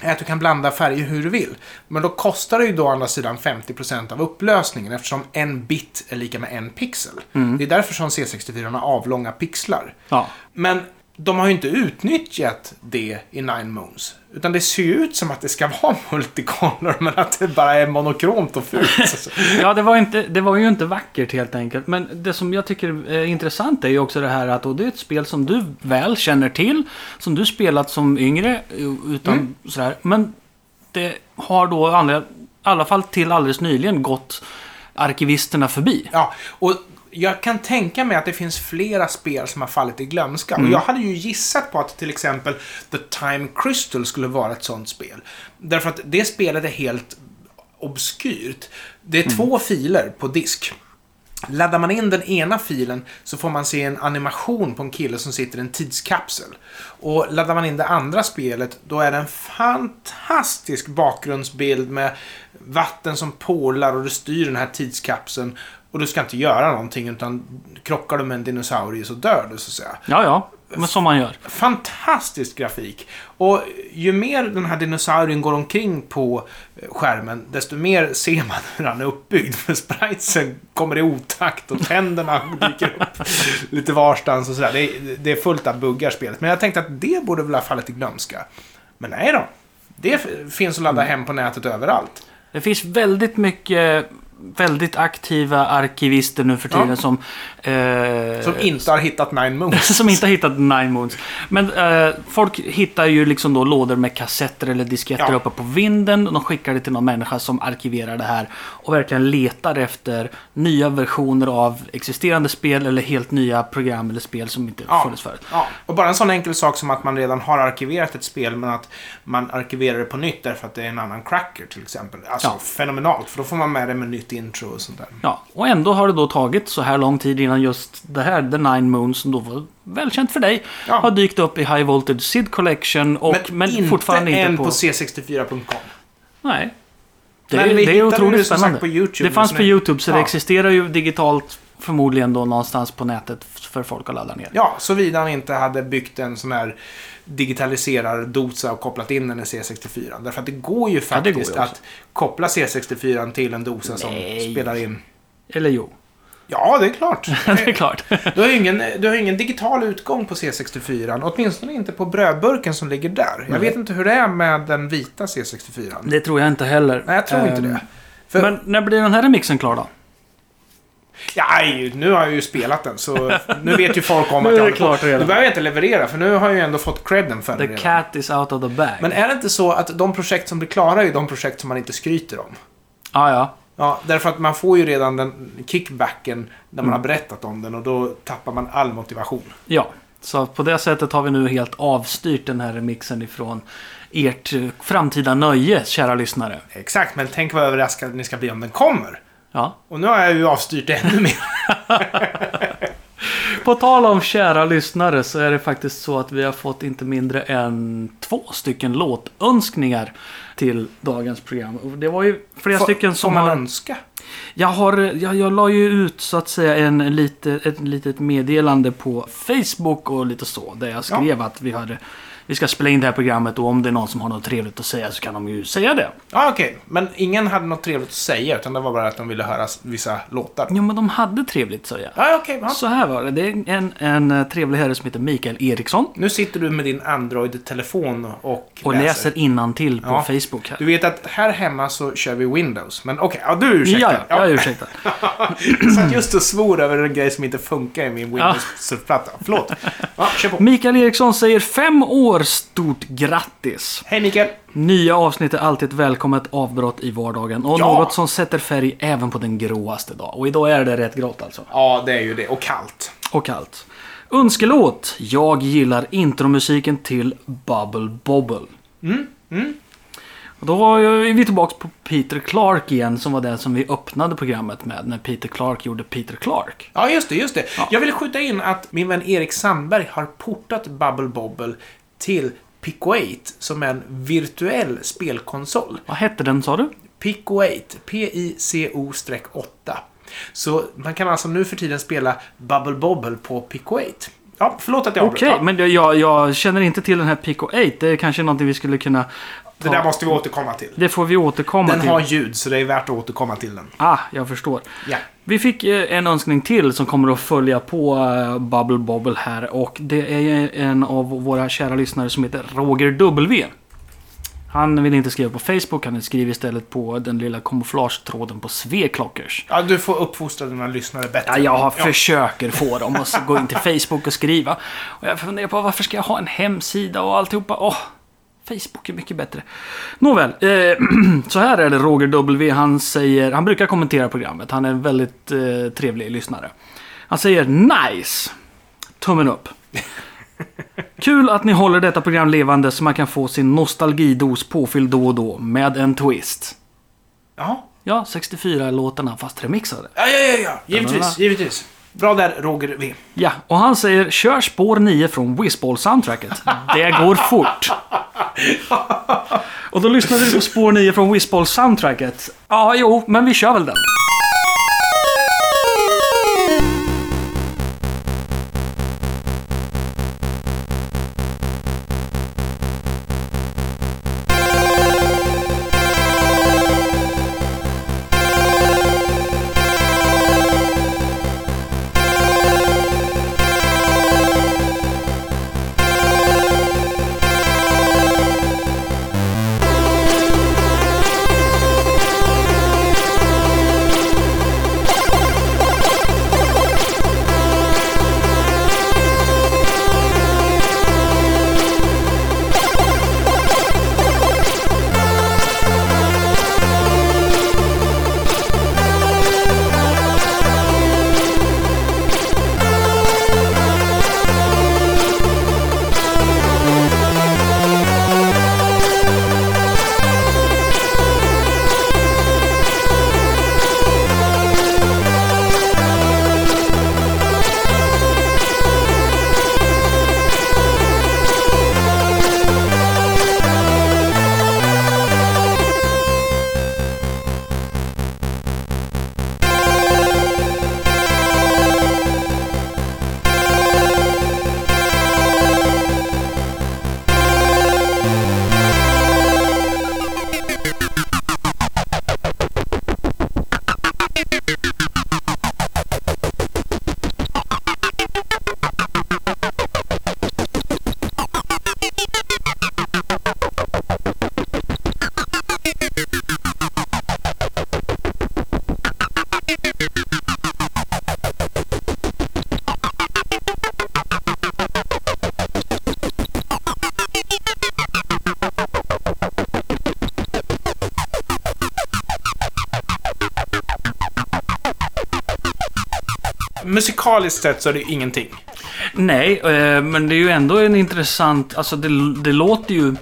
är att du kan blanda färger hur du vill. Men då kostar det ju då å andra sidan 50% av upplösningen eftersom en bit är lika med en pixel. Det är därför som C64 har avlånga pixlar. Ja. Men de har ju inte utnyttjat det i Nine Moons. Utan det ser ju ut som att det ska vara multicolor, men att det bara är monokromt och fult. Ja, det var, inte, det var ju inte vackert helt enkelt. Men det som jag tycker är intressant är ju också det här att och det är ett spel som du väl känner till. Som du spelat som yngre. Utan Mm. sådär. Men det har då i alla fall till alldeles nyligen gått arkivisterna förbi. Ja, och jag kan tänka mig att det finns flera spel som har fallit i glömska. Och jag hade ju gissat på att till exempel The Time Crystal skulle vara ett sånt spel. Därför att det spelet är helt obskyrt. Det är två filer på disk. Laddar man in den ena filen så får man se en animation på en kille som sitter i en tidskapsel. Och laddar man in det andra spelet då är det en fantastisk bakgrundsbild med vatten som porlar och du styr den här tidskapseln. Och du ska inte göra någonting utan krockar du med en dinosaurie så dör du så att säga. Ja, ja. Men som man gör. Fantastisk grafik. Och ju mer den här dinosaurien går omkring på eh, skärmen, desto mer ser man hur han är uppbyggd. För spritesen kommer i otakt och tänderna dyker upp lite varstans och sådär. Det är, det är fullt av buggar spelet. Men jag tänkte att det borde väl ha fallit i glömska. Men nej då. Det finns att ladda hem på nätet överallt. Det finns väldigt mycket väldigt aktiva arkivister nu för tiden Ja. som... Eh, Som inte har hittat Nine Moons. som inte har hittat Nine Moons. Men eh, folk hittar ju liksom då lådor med kassetter eller disketter Ja. uppe på vinden. Och de skickar det till någon människa som arkiverar det här. Och verkligen letar efter nya versioner av existerande spel eller helt nya program eller spel som inte Ja. funnits förut. Ja, och bara en sån enkel sak som att man redan har arkiverat ett spel men att man arkiverar det på nytt därför att det är en annan cracker till exempel. Alltså fenomenalt, för då får man med det med nytt intro och sånt där. Ja, och ändå har det då tagit så här lång tid innan just det här, The Nine Moons, som då var välkänt för dig, Ja. har dykt upp i High Voltage Sid Collection och men, inte fortfarande inte än på... på, c64.com. Nej. Det, Men vi det är otroligt det spännande. på YouTube. det fanns på YouTube så det Ja. existerar ju digitalt förmodligen då någonstans på nätet för folk att ladda ner. Ja, såvida han inte hade byggt en sån här digitaliserar-dosa och kopplat in den i C64. Därför att det går ju Ja, det går faktiskt ju att koppla C64 till en dosa som Nej. spelar in. Eller jo, Ja, det är klart. det är klart. Du har ingen, du har ingen digital utgång på C64. Åtminstone inte på brödburken som ligger där. Jag Nej. vet inte hur det är med den vita C64. Det tror jag inte heller. Nej, jag tror inte Ehm, det. För, Men när blir den här remixen klar då? Ja, nu har jag ju spelat den, så nu vet ju folk om att jag håller på. Nu behöver jag inte leverera, för nu har jag ju ändå fått credden för den The cat is out of the bag. Men är det inte så att de projekt som blir klara är ju de projekt som man inte skryter om? Ja, ja. Ja, därför att man får ju redan den kickbacken när man Mm. har berättat om den och då tappar man all motivation. Ja, så på det sättet har vi nu helt avstyrt den här remixen ifrån ert framtida nöje, kära lyssnare. Exakt, men tänk vad överraskade ni ska bli om den kommer. Ja. Och nu har jag ju avstyrt ännu mer. På tal om kära lyssnare så är det faktiskt så att vi har fått inte mindre än två stycken låtönskningar till dagens program. Det var ju flera Får- stycken får som man har... önska. Jag, har, jag, jag la ju ut så att säga en lite, ett litet meddelande på Facebook och lite så. Där jag skrev att vi, hade, vi ska spela in det här programmet och om det är någon som har något trevligt att säga så kan de ju säga det. Ja, okej. Men ingen hade något trevligt att säga, utan det var bara att de ville höra vissa låtar. Jo men de hade trevligt säger jag. Ja, okej. ja. Så här var det. Det är en, en eh, trevlig herre som heter Mikael Eriksson. Nu sitter du med din Android-telefon och, Och läser innantill på Ja. Facebook här. Du vet att här hemma så kör vi Windows. Men okej, ja, du är ursäktad. Ja, ja, jag är ursäktad. Så att just och svor över en grej som inte funkar i min Windows-surfplatta. Förlåt. Ja, kör på. Mikael Eriksson säger fem år stort grattis. Hej Mikael. Nya avsnitt är alltid ett välkommet avbrott i vardagen. Och Ja. något som sätter färg även på den gråaste dag. Och idag är det rätt grått alltså. Ja, det är ju det. Och kallt. Och kallt. Önskelåt. Jag gillar intromusiken till Bubble Bobble. Mm, mm. Och då är vi tillbaka på Peter Clark igen som var den som vi öppnade programmet med. När Peter Clark gjorde Peter Clark. Ja, just det, just det. Ja. Jag vill skjuta in att min vän Erik Sandberg har portat Bubble Bobble till Pico 8 som är en virtuell spelkonsol. Vad hette den sa du? Pico 8, P-I-C-O-8. Så man kan alltså nu för tiden spela Bubble Bobble på Pico 8. Ja, förlåt att jag Okej, avbröt. Ja, men jag, jag, jag känner inte till den här Pico 8. Det är kanske någonting vi skulle kunna... Det där måste vi återkomma till. Det får vi återkomma Den till. har ljud, så det är värt att återkomma till den. Ah, jag förstår. Ja. Vi fick eh, en önskning till som kommer att följa på eh, Bubble Bobble här. Och det är en av våra kära lyssnare som heter Roger W. Han vill inte skriva på Facebook, han skriver istället på den lilla kamouflagetråden på Sveklockers. ja, du får uppfostra dina lyssnare bättre. Ja, jag har försöker få dem att gå in till Facebook och skriva. Och jag funderar på varför ska jag ha en hemsida och alltihopa. Åh, Facebook är mycket bättre. Nåväl, eh, så här är det Roger W. Han säger, han brukar kommentera programmet. Han är en väldigt eh, trevlig lyssnare. Han säger nice. Tummen upp. Kul att ni håller detta program levande så man kan få sin nostalgidos påfylld då och då med en twist. Ja. Ja, 64-låtarna fast remixade. Ja, ja, ja, ja. Givetvis, givetvis. Bra där, Roger V. Ja, och han säger kör spår 9 från Whizball-soundtracket. Det går fort. Och då lyssnade vi på spår 9 från Whizball-soundtracket. Ja, jo, men vi kör väl den. Musikaliskt sett så är det ingenting. Nej, eh, men det är ju ändå en intressant... Alltså det, det låter ju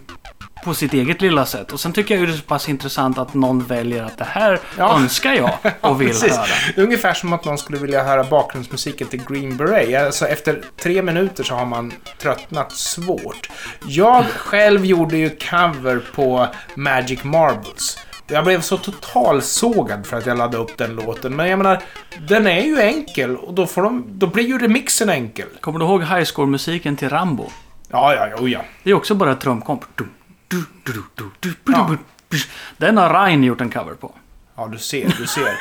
på sitt eget lilla sätt. Och sen tycker jag ju det är så pass intressant att någon väljer att det här Ja. önskar jag och vill Precis. höra. Ungefär som att någon skulle vilja höra bakgrundsmusiken till Green Beret. Alltså efter tre minuter så har man tröttnat svårt. Jag själv gjorde ju cover på Magic Marbles. Jag blev så totalsågad för att jag laddade upp den låten. Men jag menar, den är ju enkel och då, får de, då blir ju remixen enkel. Kommer du ihåg High Score-musiken till Rambo? Ja, ja, ja, oh ja. Det är också bara ett trumkomp. Ja. Den har Ryan gjort en cover på. Ja, du ser, du ser.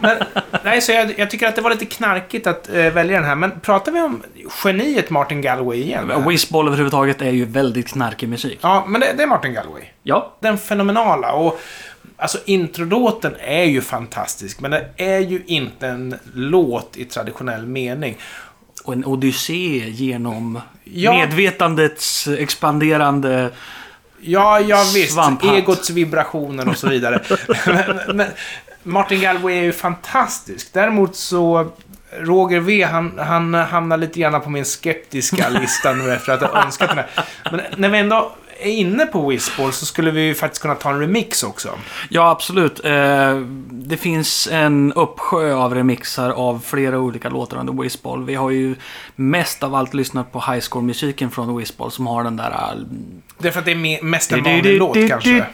Men, nej, så jag, jag tycker att det var lite knarkigt att eh, välja den här. Men pratar vi om geniet Martin Galway igen? Whizball överhuvudtaget är ju väldigt knarkig musik. Ja, men det, det är Martin Galway. Ja, Den fenomenala och alltså introlåten är ju fantastisk men det är ju inte en låt i traditionell mening. och en odyssé genom Ja. medvetandets expanderande... Ja, ja visst. Svamphatt. Egots vibrationer och så vidare. men, men Martin Galway är ju fantastisk. Däremot så Roger V, han, han hamnar lite grann på min skeptiska lista nu efter att ha önskat den här. Men när vi ändå är inne på Whizball så skulle vi ju faktiskt kunna ta en remix också. Ja, absolut. Eh, det finns en uppsjö av remixar av flera olika låtar under Whizball. Vi har ju mest av allt lyssnat på High Score-musiken från Whizball som har den där... äh, Därför att det är me- mest en vanlig låt kanske.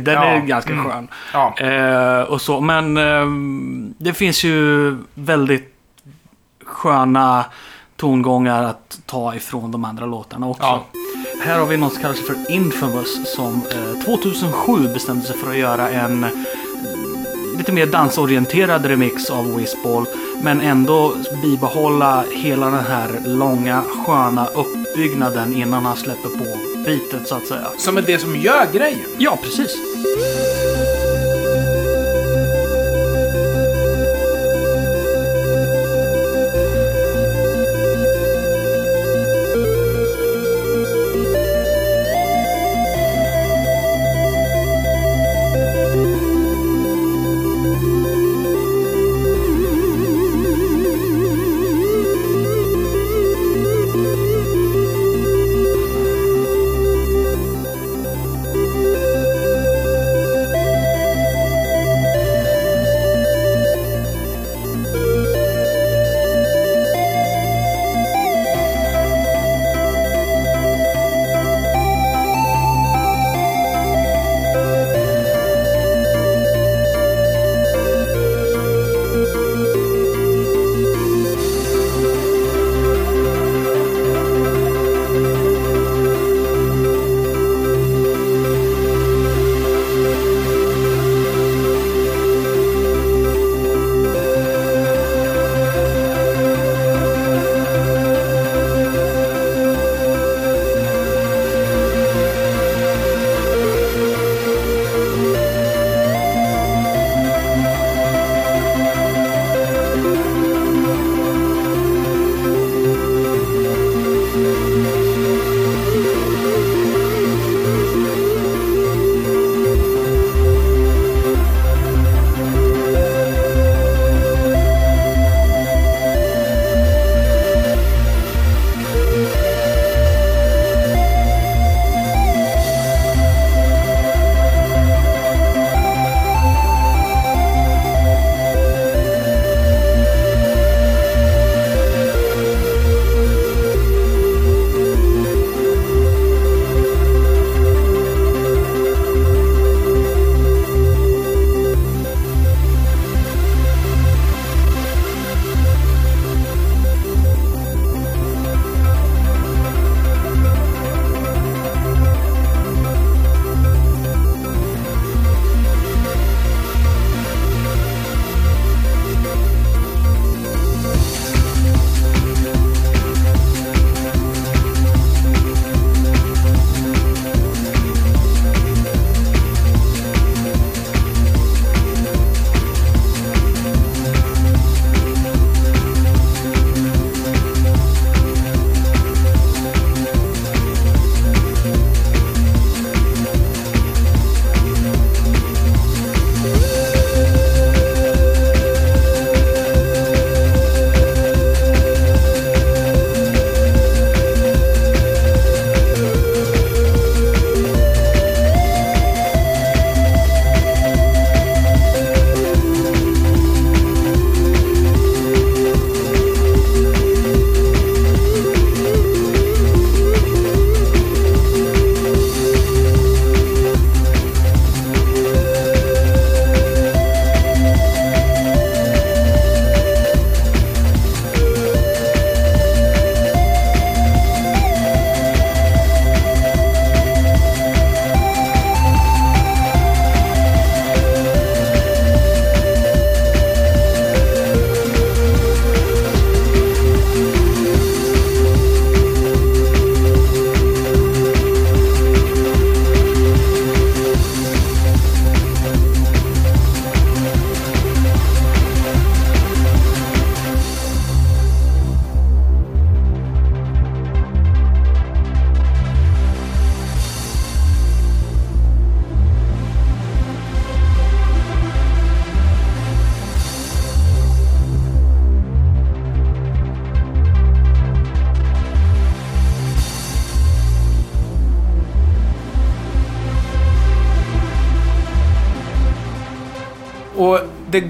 Den Ja, är ganska mm. skön. Ja. Eh, och så. Men eh, det finns ju väldigt sköna tongångar att ta ifrån de andra låtarna också. Ja. Här har vi något som kallas för Infamous som eh, 2007 bestämde sig för att göra en eh, lite mer dansorienterad remix av Whizball. Men ändå bibehålla hela den här långa sköna uppbyggnaden innan han släpper på bitet så att säga. Som är det som gör grejen. Ja, precis.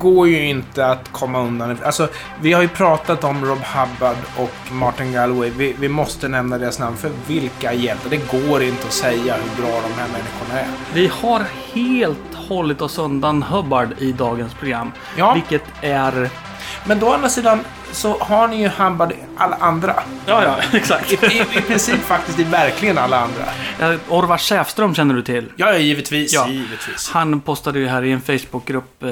Går ju inte att komma undan. Alltså, vi har ju pratat om Rob Hubbard och Martin Galway. Vi, vi måste nämna deras namn, för vilka hjältar. Det går inte att säga hur bra de här människorna är. Vi har helt hållit oss undan Hubbard i dagens program. Ja. Vilket är... Men då å andra sidan så har ni ju Hubbard i alla andra. Ja, ja, exakt. I, i, I princip faktiskt i verkligen alla andra. Orvar Säfström känner du till? Ja, givetvis. Ja. givetvis. Han postade ju här i en Facebookgrupp eh,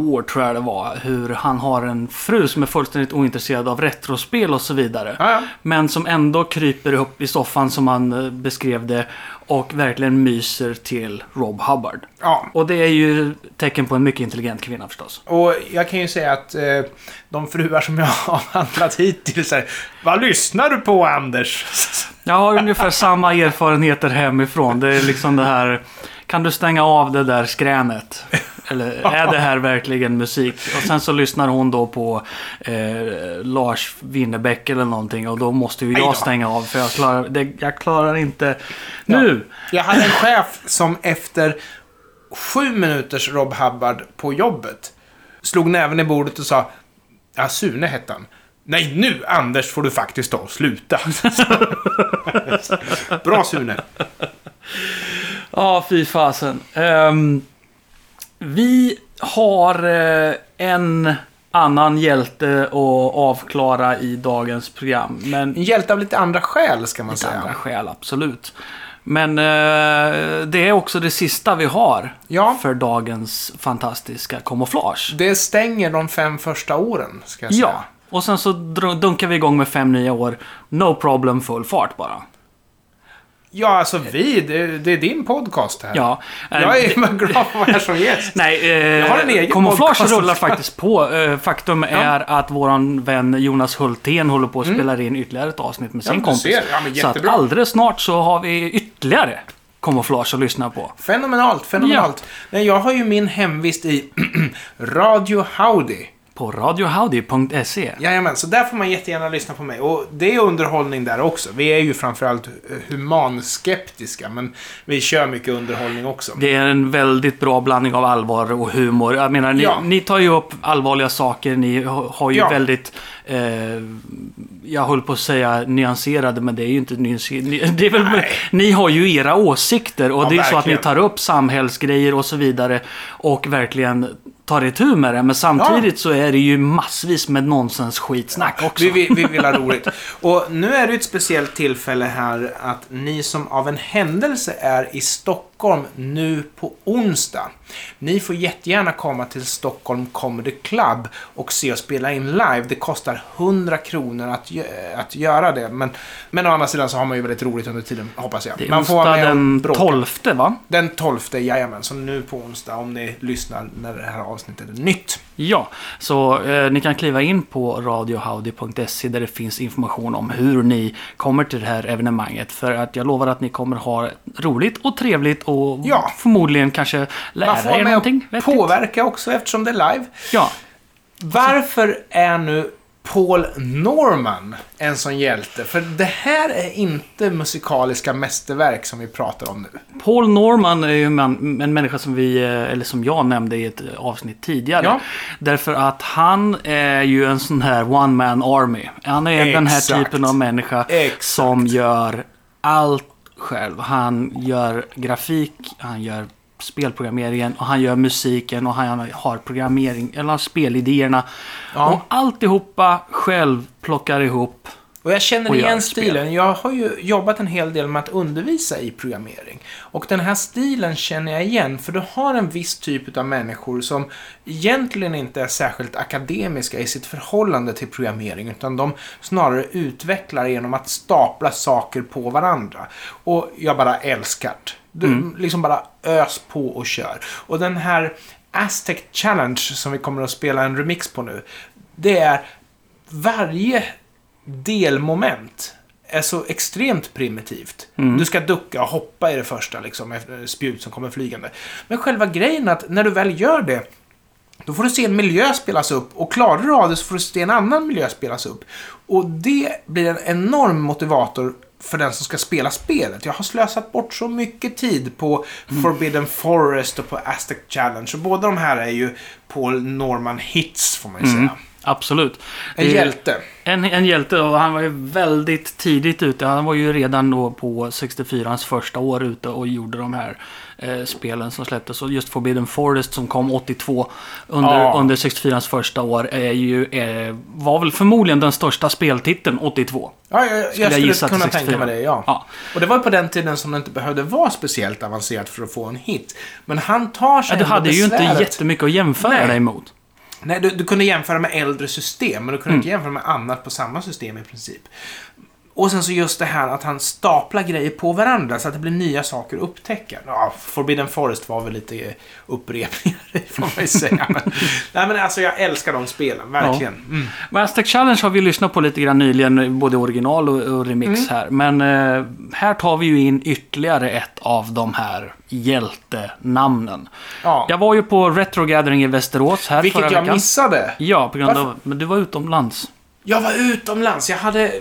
igår, tror jag det var, hur han har en fru som är fullständigt ointresserad av retrospel och så vidare. Ja, ja. Men som ändå kryper upp i soffan som han eh, beskrev det och verkligen myser till Rob Hubbard. ja. Och det är ju tecken på en mycket intelligent kvinna förstås. Och jag kan ju säga att eh, de fruar som jag har handlat hittills är Vad lyssnar du på Anders? Jag har ungefär samma erfarenheter hemifrån. Det är liksom det här... Kan du stänga av det där skränet? Eller är det här verkligen musik? Och sen så lyssnar hon då på eh, Lars Winnerbäck eller någonting. Och då måste ju jag stänga av för jag klarar, det, jag klarar inte... Nu! Jag hade en chef som efter sju minuters Rob Hubbard på jobbet slog näven i bordet och sa Ja, Sune hette han. Nej, nu Anders får du faktiskt ta och sluta. Bra Sune. Ja, fy fasen. Ehm, vi har eh, en annan hjälte att avklara i dagens program. Men En hjälte av lite andra skäl, ska man Lite säga. andra skäl, absolut. Men eh, det är också det sista vi har Ja. för dagens fantastiska kamouflage. Det stänger de fem första åren, ska jag säga. Ja, och sen så dunkar vi igång med fem nya år. No problem, full fart bara. Ja, alltså vi, det, det är din podcast här. Ja. eh, Jag är att vara här som gäst. Nej, Jag har en eh, egen kamouflage podcast. rullar faktiskt på. Eh, faktum är att våran vän Jonas Hultén håller på att spela in ytterligare ett avsnitt med sin Mm. du kompis. Ja, men så att alldeles snart så har vi ytterligare kamouflage att lyssna på. Fenomenalt, fenomenalt. Nej, jag har ju min hemvist i Radio Howdy. På radiohowdy.se. Jajamän, så där får man jättegärna lyssna på mig. Och det är underhållning där också. Vi är ju framförallt eh, humanskeptiska, men vi kör mycket underhållning också. Det är en väldigt bra blandning av allvar och humor. Jag menar, ni, Ja. ni tar ju upp allvarliga saker. Ni ha- har ju Ja. väldigt, eh, jag höll på att säga nyanserade, men det är ju inte nyanserade. Väl, ni har ju era åsikter och Ja, det är så att ni verkligen. tar upp samhällsgrejer och så vidare och verkligen tar itu med det. Men samtidigt så är det ju massvis med nonsens skitsnack också. Vi, vi, vi vill ha roligt. Och nu är det ett speciellt tillfälle här att ni som av en händelse är i Stockholm nu på onsdag. Ni får jättegärna komma till Stockholm Comedy Club och se oss spela in live. Det kostar 100 kronor att, att göra det. Men, men å andra sidan så har man ju väldigt roligt under tiden, hoppas jag. Det är man får onsdag den bråka. 12 va? Den 12, jajamän. Så nu på onsdag, om ni lyssnar när det här avsnittet är nytt. Ja, så eh, ni kan kliva in på radiohowdy.se där det finns information om hur ni kommer till det här evenemanget. För att jag lovar att ni kommer ha roligt och trevligt och Ja. förmodligen kanske Man lära får vara er med någonting och påverka också eftersom det är live. Ja, Varför är nu Paul Norman en sån hjälte? För det här är inte musikaliska mästerverk som vi pratar om nu. Paul Norman är ju en, en människa som vi, eh, eller som jag nämnde i ett avsnitt tidigare. Ja. Därför att han är ju en sån här one man army. Han är den här Exakt. typen av människa Exakt. som gör allt själv. Han gör grafik, han gör spelprogrammeringen och han gör musiken och han har programmering, eller har spelidéerna. Ja. Och alltihopa själv plockar ihop. Och jag känner Och igen stilen. Jag har ju jobbat en hel del med att undervisa i programmering. Och den här stilen känner jag igen, för du har en viss typ av människor som egentligen inte är särskilt akademiska i sitt förhållande till programmering, utan de snarare utvecklar genom att stapla saker på varandra. Och jag bara älskar det. Du liksom bara ös på och kör. Och den här Aztec Challenge som vi kommer att spela en remix på nu, det är varje delmoment är så extremt primitivt. Du ska ducka och hoppa i det första, liksom, spjut som kommer flygande. Men själva grejen är att när du väl gör det, då får du se en miljö spelas upp och klarar du av det så får du se en annan miljö spelas upp. Och det blir en enorm motivator för den som ska spela spelet. Jag har slösat bort så mycket tid på Forbidden Forest och på Aztec Challenge. Och båda de här är ju Paul Norman hits, får man ju säga. Absolut. En hjälte. En, en hjälte och han var ju väldigt tidigt ute. Han var ju redan då på 64ans första år ute och gjorde de här eh, spelen som släpptes. Och just Forbidden Forest som kom 82 under, Ja. under 64ans första år är ju, eh, var väl förmodligen den största speltiteln 82. Ja, jag, jag jag skulle gissa kunna tänka 64. mig det, ja. Ja. Och det var på den tiden som det inte behövde vara speciellt avancerat för att få en hit. Men han tar sig Ja, du hade ju inte jättemycket att jämföra Nej. dig mot. Nej, du, du kunde jämföra med äldre system, men du kunde Mm. inte jämföra med annat på samma system i princip. Och sen så just det här att han staplar grejer på varandra så att det blir nya saker att upptäcka. Ja, Forbidden Forest var väl lite upprepningar, får man ju säga. Men, nej, men alltså jag älskar de spelen, verkligen. Mm. Men Aztec Challenge har vi lyssnat på lite grann nyligen, både original och, och remix Mm. här. Men eh, här tar vi ju in ytterligare ett av de här hjältenamnen. Ja. Jag var ju på Retro Gathering i Västerås här Vilket förra jag veckan. missade. Ja, på grund Varför? av... Men du var utomlands. Jag var utomlands. Jag hade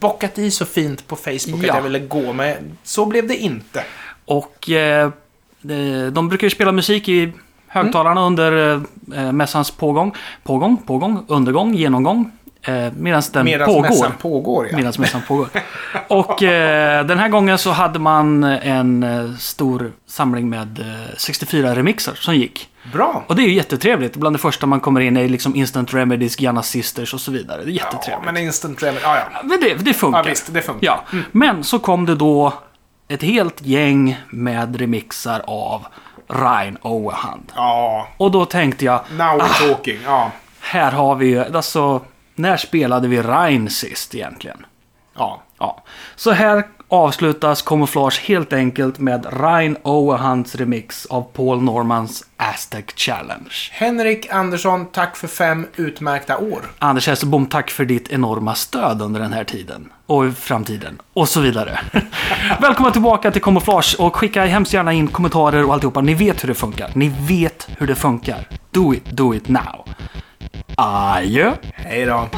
bockat i så fint på Facebook Ja. att jag ville gå, men så blev det inte. Och eh, de- de brukar ju spela musik i högtalarna under eh, mässans pågång. Pågång, pågång, undergång, genomgång. Eh, Medan den Medan pågår. mässan pågår, ja. Medan mässan pågår. Och eh, den här gången så hade man en eh, stor samling med eh, 64 remixer som gick. Bra. Och det är ju jättetrevligt. Bland det första man kommer in är liksom Instant Remedies, Gianna Sisters och så vidare. Det är Ja, jättetrevligt. men instant remedy. Ja, ja. Men det, det funkar. Ja, visst, det funkar. Ja, men så kom det då ett helt gäng med remixar av Ryan Owerhand. Ja, Och då tänkte jag, now we're talking. Ja. här har vi ju, alltså, när spelade vi Ryan sist egentligen? ja. Ja, så här avslutas Camouflage helt enkelt med Ryan Owerhands remix av Paul Normans Aztec Challenge. Henrik Andersson, tack för fem utmärkta år. Anders Hesselbom, tack för ditt enorma stöd under den här tiden. Och i framtiden. Och så vidare. Välkomna tillbaka till Camouflage och skicka hemskt gärna in kommentarer och alltihopa. Ni vet hur det funkar. Ni vet hur det funkar. Do it, do it now. Adjö! Hej då!